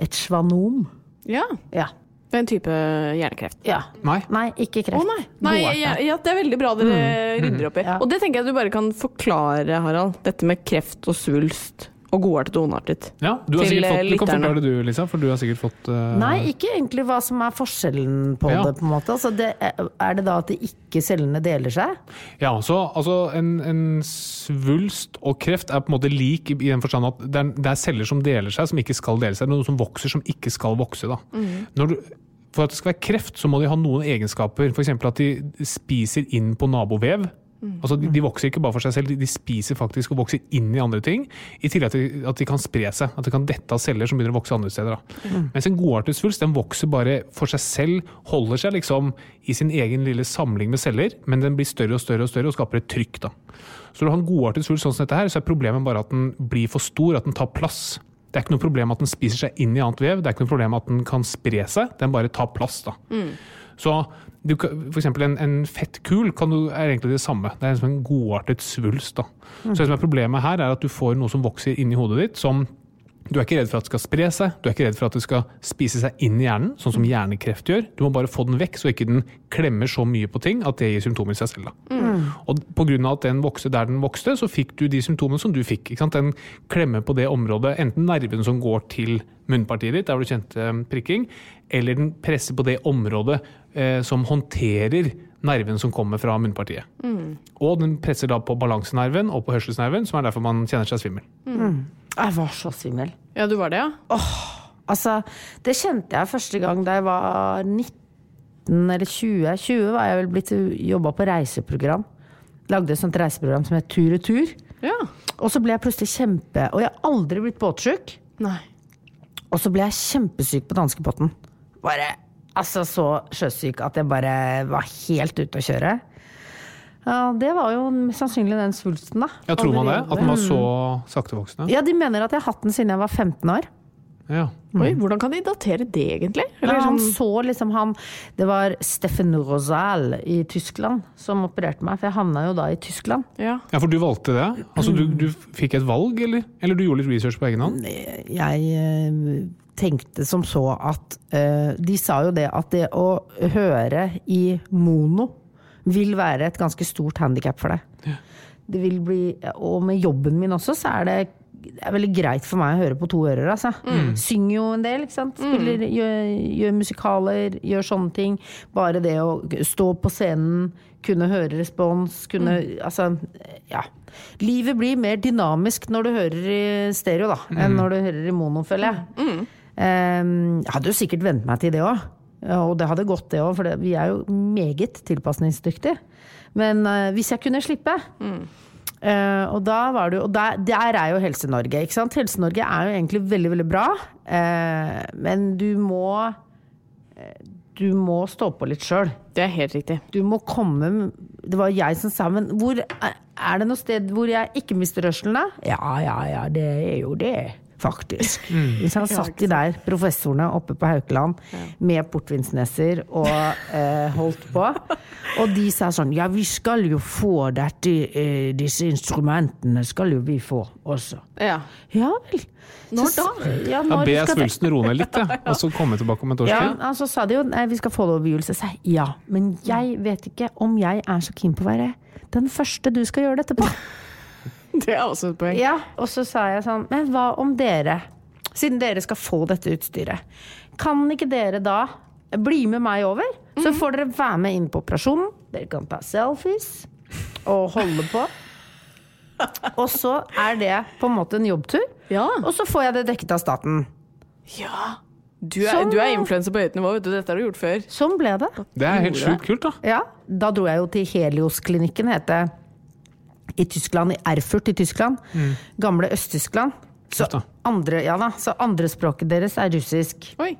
et svanom. ja. Ja. En type hjernekreft. ja. Nei. Nei, ikke Å kreft. nei. nei ja, ja, det er veldig bra dere rydder opp i. Ja. Og det tenker jeg du bare kan forklare, Harald. Dette med kreft og svulst og godartet og ondartet. Ja, du, har sikkert fått, eh, du kan forklare det du, Lisa, for du har sikkert fått uh... Nei, ikke egentlig hva som er forskjellen på Ja. det. på en måte. Altså, det er, er det da at det ikke cellene deler seg? Ja, så altså, en, en svulst og kreft er på en måte lik i, den forstand at det er, det er celler som deler seg, som ikke skal dele seg. Noe som vokser, som ikke skal vokse. Da. Når du, for at det skal være kreft, så må de ha noen egenskaper. F.eks. at de spiser inn på nabovev. Altså, de, de vokser ikke bare for seg selv, de, de spiser faktisk og vokser inn i andre ting. I tillegg til at de, at de kan spre seg. At de kan dette av celler som begynner å vokse andre steder. Da. Mens en godartet svulst den vokser bare for seg selv, holder seg liksom i sin egen lille samling med celler, men den blir større og større og større og skaper et trykk. Da. Så når du har en godartet svulst sånn som dette her, så er problemet bare at den blir for stor, at den tar plass. Det er ikke noe problem at den spiser seg inn i annet vev, det er ikke noe problem at den kan spre seg, den bare tar plass. da. Så du, for eksempel en, en fettkul kan du, er egentlig det samme. Det er liksom en godartet svulst. da. Så det som er problemet her er at du får noe som vokser inni hodet ditt, som Du er ikke redd for at det skal spre seg, du er ikke redd for at det skal spise seg inn i hjernen, sånn som hjernekreft gjør. Du må bare få den vekk, så ikke den klemmer så mye på ting at det gir symptomer i seg selv. Da. Og pga. at den vokste der den vokste, så fikk du de symptomene som du fikk. Den klemmer på det området, enten nerven som går til munnpartiet ditt, der du kjente prikking, eller den presser på det området eh, som håndterer nerven som kommer fra munnpartiet. Og den presser da på balansenerven og på hørselsnerven, som er derfor man kjenner seg svimmel. Jeg var så svimmel. Ja, du var det, ja? Altså, det kjente jeg første gang da jeg var 19 eller 20. 20 var jeg vel blitt jobba på reiseprogram. Lagde et sånt reiseprogram som het Tur og tur. Ja. Og så ble jeg plutselig kjempe Og jeg har aldri blitt båtsjuk. Nei. Og så ble jeg kjempesyk på danskebåten. Bare altså så sjøsyk at jeg bare var helt ute å kjøre. Ja, det var jo sannsynlig den svulsten, da. Ja, Tror man det? At den var så saktevoksende? Ja, de mener at jeg har hatt den siden jeg var 15 år. Ja. Oi, hvordan kan de datere det, egentlig? Eller Ja, han sånn- så liksom han Det var Steffen Rosal i Tyskland som opererte meg, for jeg havna jo da i Tyskland. ja. ja, for du valgte det? Altså du, du fikk et valg, eller? Eller du gjorde litt research på egen hånd? Jeg eh, tenkte som så at eh, De sa jo det at det å høre i mono vil være et ganske stort handikap for deg. Det vil bli, og med jobben min også, så er det det er veldig greit for meg å høre på to ører. Altså. Synger jo en del? Spiller, gjør, gjør musikaler, gjør sånne ting. Bare det å stå på scenen, kunne høre respons, kunne Altså, ja. Livet blir mer dynamisk når du hører i stereo, da, enn når du hører i mono, føler jeg. Um, jeg hadde jo sikkert vent meg til det òg. Og det hadde gått, det òg, for vi er jo meget tilpasningsdyktige. Men eh, hvis jeg kunne slippe eh, Og da var det Og der, der er jo Helse-Norge, ikke sant. Helse-Norge er jo egentlig veldig, veldig bra. eh, men du må Du må stå på litt sjøl. Det er helt riktig. Du må komme Det var jeg som sa, men hvor er det noe sted hvor jeg ikke mister rørselen, da? Ja, ja, ja, det er jo det. Faktisk. Hvis han satt de der professorene oppe på Haukeland med portvinsneser og eh, holdt på. Og de sa sånn Ja, vi skal jo få dette, eh, disse instrumentene skal jo vi få også. Ja. Ja vel. Når da? Ja, Ja, Be skal svulsten roe ned litt, ja. og så komme tilbake om et års ja, tid. altså sa de jo nei, vi skal få det over jul. Så sa ja, men jeg vet ikke om jeg er så keen på å være den første du skal gjøre dette på. Det er også et poeng. Ja, og så sa jeg sånn, men hva om dere, siden dere skal få dette utstyret, kan ikke dere da bli med meg over? Så får dere være med inn på operasjonen, dere kan ta selfies og holde på. Og så er det på en måte en jobbtur, Ja. og så får jeg det dekket av staten. Ja. Du er, Sånn, du er influenser på høyt nivå, vet du. Dette har du gjort før. Sånn ble det. Det er helt sjukt kult, da. Ja, da dro jeg jo til Helios-klinikken, het det. I Tyskland, i Erfurt i Tyskland. Gamle Øst-Tyskland. Så andre, ja da, så andrespråket deres er russisk. Oi.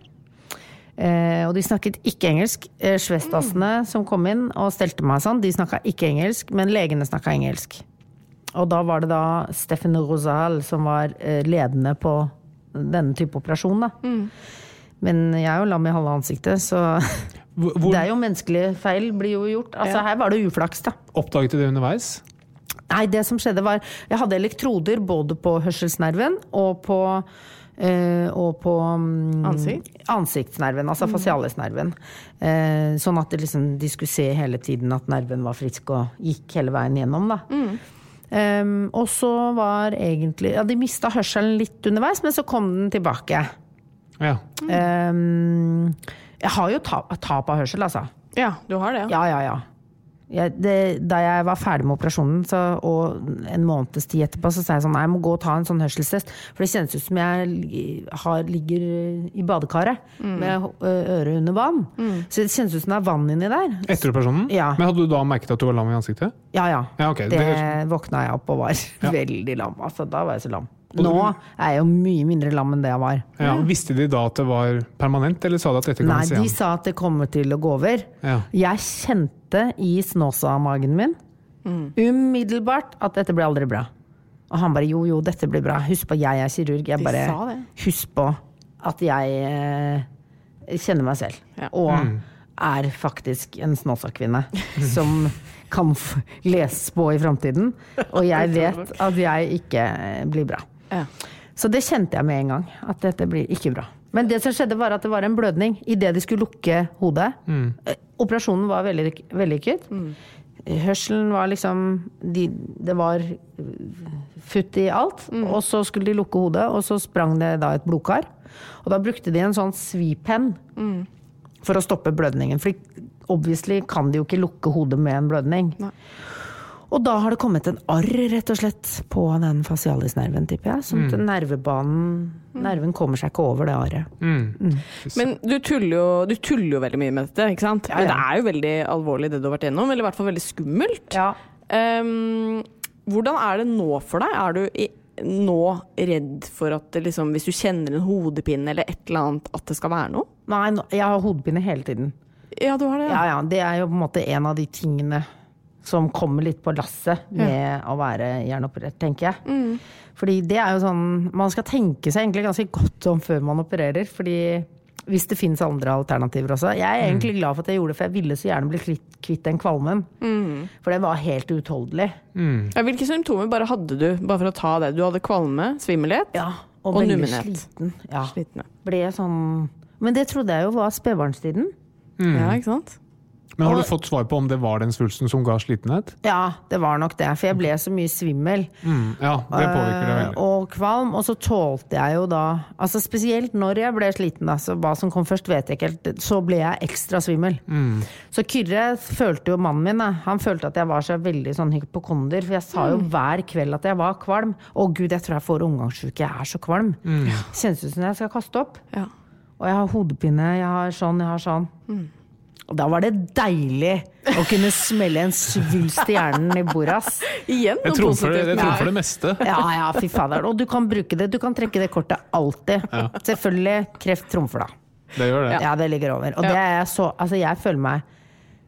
Eh, og de snakket ikke engelsk. Eh, Svestasene som kom inn og stelte meg sånn, de snakka ikke engelsk, men legene snakka engelsk. Og da var det da Steffen Rosal som var eh, ledende på denne type operasjon, da. Men jeg er jo lam i halve ansiktet, så hvor det er jo menneskelige feil blir jo gjort. Altså Ja. her var det uflaks, da. oppdaget du det underveis? Nei, det som skjedde var Jeg hadde elektroder både på hørselsnerven og på Uh, og på um, Ansikt? ansiktsnerven, altså fasialisnerven. Uh, sånn at det liksom, de skulle se hele tiden at nerven var frisk og gikk hele veien gjennom. Da. Em, og så var egentlig Ja, de mista hørselen litt underveis, men så kom den tilbake. Ja. Um, jeg har jo tap, tap av hørsel, altså. Ja, du har det, ja. Ja, ja, ja. Jeg, det, da jeg var ferdig med operasjonen, så, og en måneds tid etterpå, så sa jeg sånn Nei, jeg må gå og ta en sånn hørselstest. For det kjennes ut som jeg har, ligger i badekaret med ø- øret under vann. Så det kjennes ut som det er vann inni der. Etter operasjonen? Ja. Men hadde du da merket at du var lam i ansiktet? Ja, ja. Ja, okay. Det Det- våkna jeg opp og var Ja. veldig lam. Altså, da var jeg så lam. Nå er jeg jo mye mindre lam enn det jeg var. Ja. Visste de da at det var permanent, eller sa de at dette kan Nei, igjen? Nei, de sa at det kommer til å gå over. Ja. Jeg kjente i Snåsa-magen min umiddelbart at dette blir aldri bra. Og han bare jo, jo, dette blir bra. Husk på, jeg er kirurg. Jeg bare. Husk på at jeg eh, kjenner meg selv. Ja. Og er faktisk en Snåsa-kvinne som kan lese på i framtiden. Og jeg vet at jeg ikke eh, blir bra. Ja. Så det kjente jeg med en gang, at dette blir ikke bra. Men det som skjedde var at det var en blødning idet de skulle lukke hodet. Mm. Operasjonen var veldig vellykket. Hørselen var liksom de, Det var eh, futt i alt. Og så skulle de lukke hodet, og så sprang det da et blodkar. Og da brukte de en sånn svipenn for å stoppe blødningen. For obviously kan de jo ikke lukke hodet med en blødning. Og da har det kommet en arr, rett og slett, på den fasialisnerven, tipper jeg. Sånn at nervebanen Nerven kommer seg ikke over det arret. Men du tuller, jo, du tuller jo veldig mye med dette, ikke sant? Ja, Men det er jo veldig alvorlig det du har vært gjennom, eller i hvert fall veldig skummelt. Ja. Um, hvordan er det nå for deg? Er du i, nå redd for at det liksom, hvis du kjenner en hodepine eller et eller annet, at det skal være noe? Nei, jeg har hodepine hele tiden. Ja, du har det. Ja, ja, det er jo på en måte en av de tingene som kommer litt på lasset med å være hjerneoperert, tenker jeg. Fordi det er jo sånn Man skal tenke seg egentlig ganske godt om før man opererer. Fordi hvis det finnes andre alternativer også. Jeg er egentlig glad for at jeg gjorde det, for jeg ville så gjerne bli kvitt, kvitt den kvalmen. For det var helt uutholdelig. Ja, hvilke symptomer bare hadde du, bare for å ta det? Du hadde kvalme, svimmelhet Og, og veldig nummenhet. sliten. Ja. Sliten, ja. Ble sånn Men det trodde jeg jo var spedbarnstiden. Ja, ikke sant? Men har du fått svar på om det var den svulsten som ga slitenhet? Ja, det var nok det. For jeg ble så mye svimmel. Mm, ja, det påvirker det Eh, veldig. Og kvalm. Og så tålte jeg jo da Altså spesielt når jeg ble sliten, altså så hva som kom først, vet jeg ikke helt. Så ble jeg ekstra svimmel. Mm. Så Kyrre følte jo mannen min, han følte at jeg var så veldig sånn hypokonder. For jeg sa jo hver kveld at jeg var kvalm. Å gud, jeg tror jeg får omgangssjuke, jeg er så kvalm. Mm. Kjennes ut som jeg skal kaste opp. Ja. Og jeg har hodepine, jeg har sånn, jeg har sånn. Og da var det deilig å kunne smelle en svulst i hjernen i bordet, ass. Igjen Jeg noe det, positivt. jeg trumfer det. det meste. Ja, ja, fy fader. Og du kan bruke det. Du kan trekke det kortet alltid. Selvfølgelig. Kreft trumfer, da. Det gjør det. Ja, det ligger over. Og det er jeg så Altså, jeg føler meg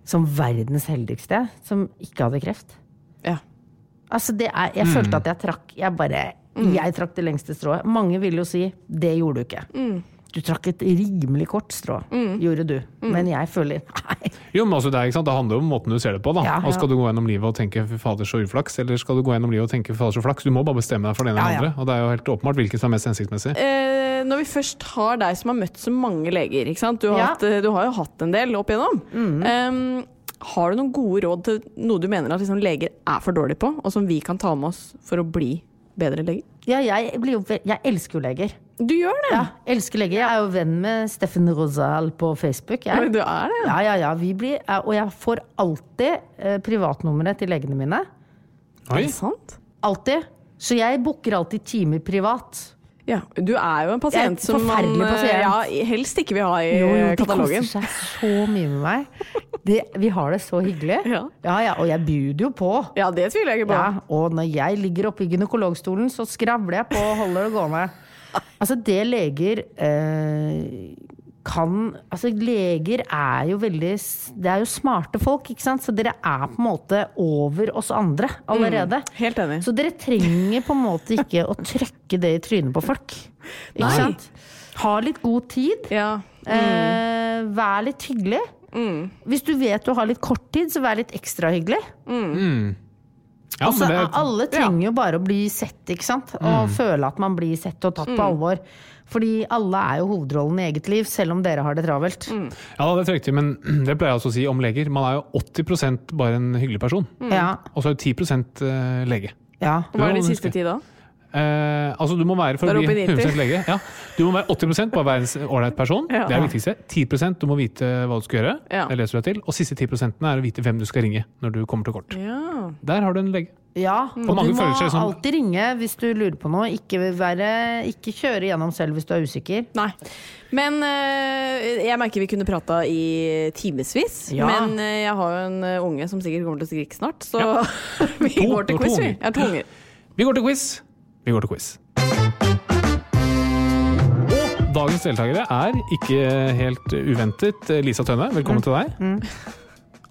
som verdens heldigste som ikke hadde kreft. Ja. Altså, det er Jeg følte at jeg trakk Jeg bare Jeg trakk det lengste strået. Mange vil jo si det gjorde du ikke. Du trakk et rimelig kort strå, gjorde du. Men jeg føler nei. Jo, men altså, det, er, ikke sant? det handler jo om måten du ser det på. da. Ja, Og Skal du gå gjennom livet og tenke 'fy fader, så uflaks', eller skal du gå gjennom livet og tenke 'fy fader, så flaks'? Du må bare bestemme deg for det ene Ja, eller ja. andre. Og det er jo helt åpenbart hvilket som er mest hensiktsmessig. Eh, når vi først har deg som har møtt så mange leger, ikke sant? Du, har Ja. hatt, eh, du har jo hatt en del opp igjennom. Eh, har du noen gode råd til noe du mener at liksom leger er for dårlige på, og som vi kan ta med oss for å bli bedre leger? Ja, jeg, blir jo, jeg elsker jo leger. Du gjør det! Ja, elsker leger. Jeg er jo venn med Steffen Rosal på Facebook. Jeg. Du er det, Ja, ja, ja. Vi blir, og jeg får alltid eh, privatnummeret til legene mine. Oi, Er det sant? Alltid. Så jeg booker alltid timer privat. Ja, du er jo en pasient en som man eh, pasient. ja, helst ikke vil ha i Jo, jo, de katalogen. koser seg så mye med meg. Det, vi har det så hyggelig. Ja. ja, ja, og jeg bjuder jo på. Ja, det tviler jeg ikke på. Ja, og når jeg ligger oppe i gynekologstolen, så skravler jeg på og holder det gående. Altså, det leger eh, kan Altså, leger er jo veldig Det er jo smarte folk, ikke sant? Så dere er på en måte over oss andre allerede. Helt enig. Så dere trenger på en måte ikke å trykke det i trynet på folk. Ikke Nei. sant? Ha litt god tid. Ja. Eh, vær litt hyggelig. Hvis du vet du har litt kort tid, så vær litt ekstra hyggelig. Ja, Også, det, alle trenger jo bare å bli sett, ikke sant? Og føle at man blir sett og tatt på alvor. Fordi alle er jo hovedrollen i eget liv, selv om dere har det travelt. ja, det er riktig, men det pleier jeg også å si om leger. Man er jo 80% bare en hyggelig person, Ja, og så er jo 10 eh, lege. ja. Hva er de det siste ti da? Eh, altså du må være for å bli du 100 lege. Ja. Du må være 80 bare være en ålreit person. Ja. Det er det viktigste. 10% du må vite hva du skal gjøre. Ja. Det leser du deg til. Og siste 10 er å vite hvem du skal ringe når du kommer til kort. Ja. Der har du en lege. ja. Og du må som- alltid ringe hvis du lurer på noe. Ikke, være, ikke kjøre gjennom selv hvis du er usikker. Nei. Men eh, jeg merker vi kunne prata i timevis. Ja. Men eh, jeg har jo en eh, unge som sikkert kommer til å skrike snart, så vi To. går til quiz, vi. Jeg har to unger. Vi går til quiz. Vi går til quiz. Og dagens deltakere er ikke helt uventet Lisa Tønne, velkommen til deg.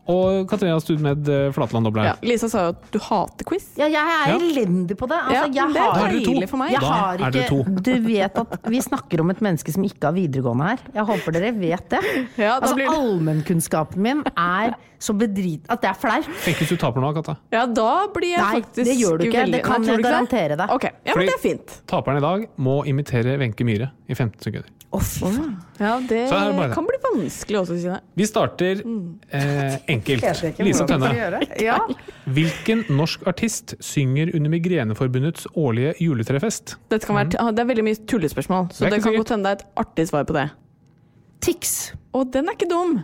Og Katrina Studmed eh, Flatland Dobler. Ja, Lisa sa jo at du hater quiz. Ja, jeg er Ja. elendig på det. Altså, Ja, jeg det har, Da er deilig for meg. jeg Da har er du ikke, to. du vet at vi snakker om et menneske som ikke har videregående her. Jeg håper dere vet det. Ja, altså, blir det- Allmennkunnskapen min er så bedrit... At det er flaut. Tenk hvis du taper nå, Katta. Ja, da blir jeg Nei, faktisk det gjør du ikke. veldig- Det kan Nei, jeg garantere deg. Okay. ja, Fordi- det er fint. Taperen i dag må imitere Wenche Myhre i 15 sekunder. Å, fy faen. Ja, det, Så er det bare det. kan bli vanskelig også, Kine. Vi starter eh, enkelt. Lisa Tønne. Ja. Hvilken norsk artist synger under Migreneforbundets årlige juletrefest? Dette kan være, det er veldig mye tullespørsmål, så Det er det, ikke kan sikkert. godt hende det er et artig svar på det. Tix. Og den er ikke dum!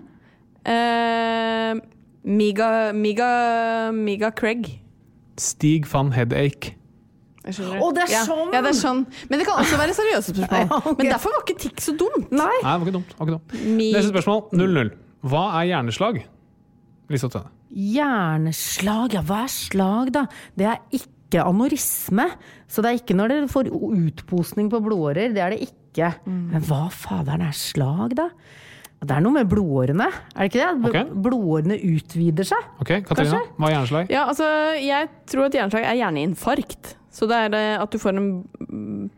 Eh, Miga, Miga, Miga Craig. Stig van Headache. Å, det er sånn! Ja, det er sånn! Men det kan også være seriøse spørsmål. Ja, ok. Men derfor var ikke Tix så dumt. Nei. Nei, det var ikke dumt. Var ikke dumt. Neste spørsmål. 0-0. Hva er hjerneslag? Lise Tønne. Hjerneslag, ja hva er slag da? Det er ikke anorisme. Så det er ikke når dere får utposning på blodårer, det er det ikke. Men hva faderen er slag da? Det er noe med blodårene, er det ikke det? Okay. Blodårene utvider seg. Ok, Katarina. Kanskje? Hva er hjerneslag? Ja, altså, jeg tror at hjerneslag er hjerneinfarkt. Så det er at du får en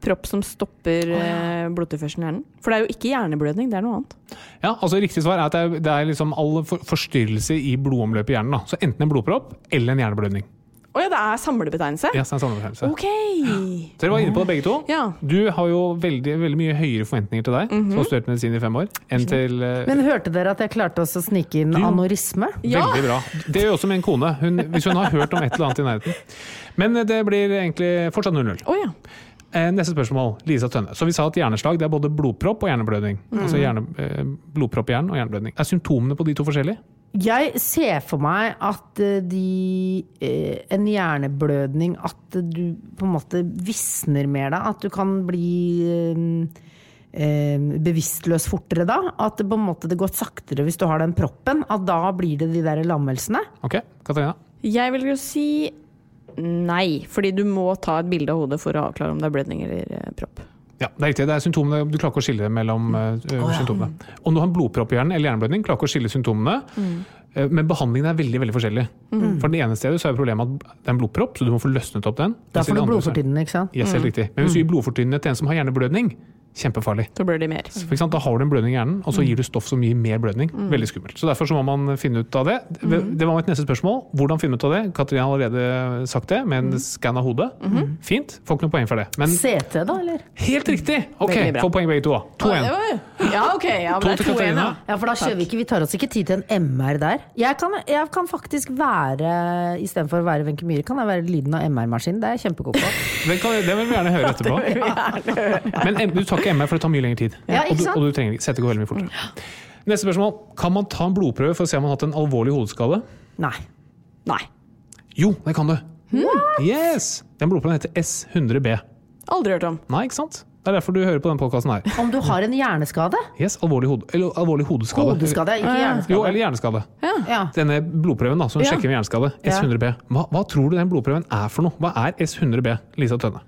propp som stopper eh, blodtilførselen i hjernen. For det er jo ikke hjerneblødning, det er noe annet. Ja, altså Riktig svar er at det er, det er liksom all for, forstyrrelse i blodomløpet i hjernen. da. Så enten en blodpropp eller en hjerneblødning. Å ja, det er samlebetegnelse? Yes, det er samlebetegnelse. Ok! Så Dere var inne på det begge to. Ja. Du har jo veldig, veldig mye høyere forventninger til deg, som har studert medisin i fem år, enn til uh, Men hørte dere at jeg klarte også å snike inn Du- anorisme? Ja. Veldig bra. Det gjør også min kone, hun, hvis hun har hørt om et eller annet i nærheten. Men eh, det blir egentlig fortsatt 0-0. Oh, ja. Eh, Neste spørsmål. Lisa Tønne. Så vi sa at hjerneslag det er både blodpropp og hjerneblødning. Altså hjerne, blodpropp i hjernen og hjerneblødning. Er symptomene på de to forskjellige? Jeg ser for meg at eh, de eh, En hjerneblødning At du på en måte visner mer da. At du kan bli eh, bevisstløs fortere da. At det på en måte det går saktere hvis du har den proppen. At da blir det de der lammelsene. Ok, Katarina? Jeg vil jo si nei, fordi du må ta et bilde av hodet for å avklare om det er blødning eller propp. Ja, det er riktig. Det er symptomene. Du klarer ikke å skille mellom uh, symptomene. Om du har en blodpropp i hjernen eller hjerneblødning, klarer ikke å skille symptomene. Eh, Men behandlingen er veldig veldig forskjellig. For det ene stedet så er problemet at det er en blodpropp, så du må få løsnet opp den. Da får du blodfortynnende, ikke sant? Yes, helt riktig. Men hvis du gir blodfortynnende til en som har hjerneblødning, kjempefarlig. Da blør de mer. Da har du en blødning i hjernen, og så gir du stoff som gir mer blødning. Veldig skummelt. Så Derfor så må man finne ut av det. Det det var mitt neste spørsmål. Hvordan finne ut av det? Katrine har allerede sagt det, med en skann av hodet. Fint. Får ikke noe poeng for det. Men CT da, eller? helt riktig! Ok, få poeng begge to. da. 2-1. Ja, ok. Ja, To men det er 2-1, Katarina. ja. Ja, for da kjører vi ikke, vi tar oss ikke tid til en MR der. Jeg kan, jeg kan faktisk være, istedenfor å være Wenche Myhre, kan jeg være lyden av MR-maskinen. Det er jeg kjempegod på. Det, kan, den vil vi gjerne høre etterpå. Men du tar ikke MR, for det tar mye lengre tid. Ja, og, ikke du, sant? og du trenger ikke. Går veldig mye fortere. Neste spørsmål. Kan man ta en blodprøve for å se om man har hatt en alvorlig hodeskade? Nei. Nei. Jo, det kan du. Yes! Den blodprøven heter S100B. Aldri hørt om. Nei, ikke sant? Det er derfor du hører på denne podkasten her. Om du har en hjerneskade? Yes, alvorlig, hode, eller alvorlig hodeskade. Hodeskade, ikke hjerneskade. Jo, eller hjerneskade. Ja. Denne blodprøven da, som Ja. sjekker med hjerneskade, S100B. Hva, hva tror du den blodprøven er for noe? Hva er S100B, Lisa Tønne?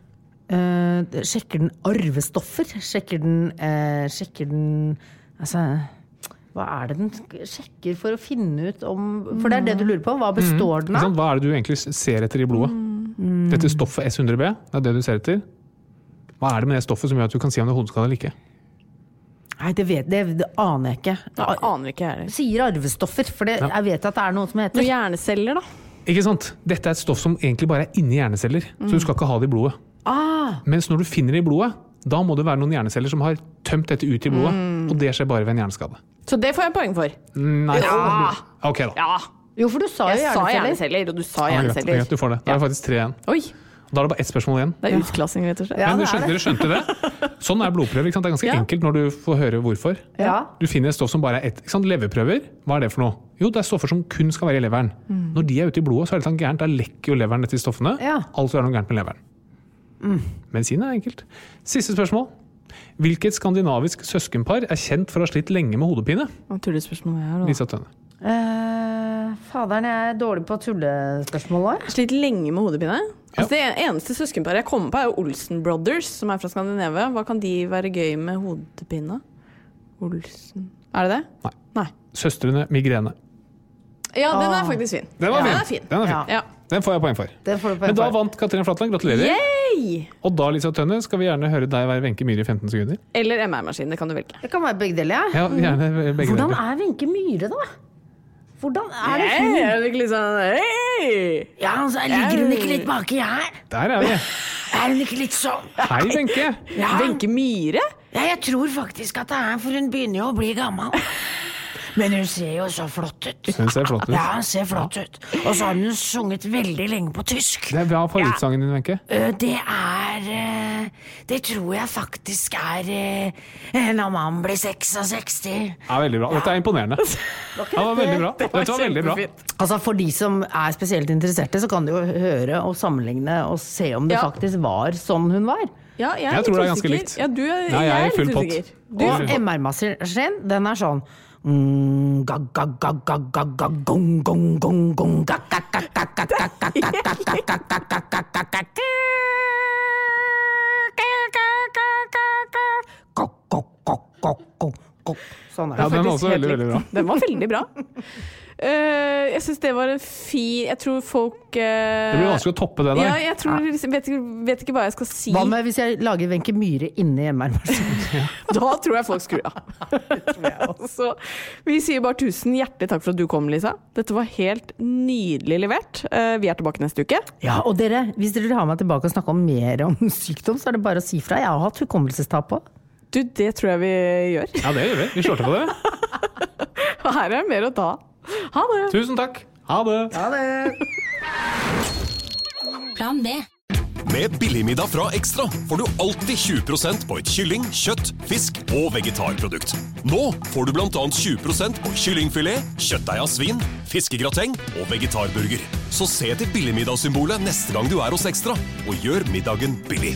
Eh, sjekker den arvestoffer? Sjekker den uh, Sjekker den Altså hva er det den sjekker for å finne ut om For det er det du lurer på? Hva består den av? Hva er det du egentlig ser etter i blodet? Dette stoffet S100B, det er det du ser etter. Hva er det med det stoffet som gjør at du kan si om det er hodeskade eller ikke? Nei, det, vet, det, det aner jeg ikke. Ja, aner ikke jeg heller. Sier arvestoffer, for det, Ja. jeg vet at det er noe som Noen heter hjerneceller, da. Ikke sant? Dette er et stoff som egentlig bare er inni hjerneceller, så du skal ikke ha det i blodet. Ah, Mens når du finner det i blodet, da må det være noen hjerneceller som har tømt dette ut i blodet, og det skjer bare ved en hjerneskade. Så det får jeg poeng for. Nei. Ja. Ok, da. Ja, Jo, for du sa jo hjerneceller. hjerneceller, og du sa greit, hjerneceller. greit, du får det. Da er det faktisk tre igjen. Oi, Da er det bare ett spørsmål igjen. det er utklassing, rett og slett. Ja, Men dere skjønte, dere skjønte det? Sånn er blodprøver. Ikke sant? Det er ganske Ja. enkelt når du får høre hvorfor. Ja. Du finner et stoff som bare er ett. Ikke sant? Leverprøver, hva er det for noe? Jo, det er stoffer som kun skal være i leveren. Når de er ute i blodet, så er det litt gærent. Da lekker jo leveren disse stoffene. Ja. Altså er det noe gærent med leveren. Medisin er enkelt. Siste spørsmål. Hvilket skandinavisk søskenpar er kjent for å ha slitt lenge med hodepine? Hva tullespørsmål er det? Lisa Tønne. Eh, faderen, jeg er dårlig på tullespørsmål òg. Slitt lenge med hodepine? Ja. Altså, det eneste søskenparet jeg kommer på, er jo Olsen Brothers, som er fra Skandinavia. Hva kan de være gøy med hodepine? Olsen Er det det? Nei. Nei. Søstrene Migrene. Ja, den er faktisk fin. Den var ja, fin. Den er fin. Den, er fin. Ja. Ja. den får jeg poeng for. Den får du poeng Men da for. vant Katrine Flatland. Gratulerer. Yay! Og da, Lisa Tønne, skal vi gjerne høre deg være Wenche Myhre i 15 sekunder. Eller MR-maskin, det kan du velge. Det kan være begge deler, ja. Ja, gjerne begge Hvordan deler. er Wenche Myhre, da? Hvordan er det hun er fikk litt sånn hey! Ja, altså, Ligger hun ikke litt baki her? Der er vi. Er hun ikke litt sånn? Hei, Wenche. Ja. Wenche Myhre? Ja, jeg tror faktisk at det er, for hun begynner jo å bli gammel. Men hun ser jo så flott ut. Hun ser flott ut. Ja, hun ser flott ut. Og så har hun sunget veldig lenge på tysk. Det er bra favorittsangen din, Wenche. Øh, Det er Det tror jeg faktisk er når man blir 66. Ja, veldig bra. Dette er imponerende. Ja, det var veldig bra. Dette var veldig bra. Altså For de som er spesielt interesserte, så kan de jo høre og sammenligne og se om det Ja. faktisk var sånn hun var. Ja, jeg, Jeg er tror det er ganske likt. Ja, du er, Nei, jeg er litt full pott. usikker. Og- MR-maskin, den er sånn Sånn er det ja, den var også veldig, veldig bra. Den var veldig bra. Eh, jeg syns det var en fin Jeg tror folk uh, Det blir vanskelig å toppe det Ja, jeg tror, liksom- vet, ikke- vet ikke hva jeg skal si. Hva med hvis jeg lager Wenche Myhre inne MR-maskinen? Da tror jeg folk skrur av. Så vi sier bare tusen hjertelig takk for at du kom, Lisa. Dette var helt nydelig levert. Uh, vi er tilbake neste uke. Ja, og dere, hvis dere vil ha meg tilbake og snakke om mer om sykdom, så er det bare å si fra. Jeg har hatt hukommelsestap på. Du, det tror jeg vi gjør. Ja, det gjør vi. Vi slår til på det. Og her er det mer å ta. Ha det! Tusen takk. Ha det. Ha det. Plan B. Med Billigmiddag fra Ekstra får du alltid 20% på et kylling, kjøtt, fisk og vegetarprodukt. Nå får du bl.a. 20% på kyllingfilet, kjøttdeig av svin, fiskegrateng og vegetarburger. Så se etter billigmiddagssymbolet neste gang du er hos Ekstra, og gjør middagen billig.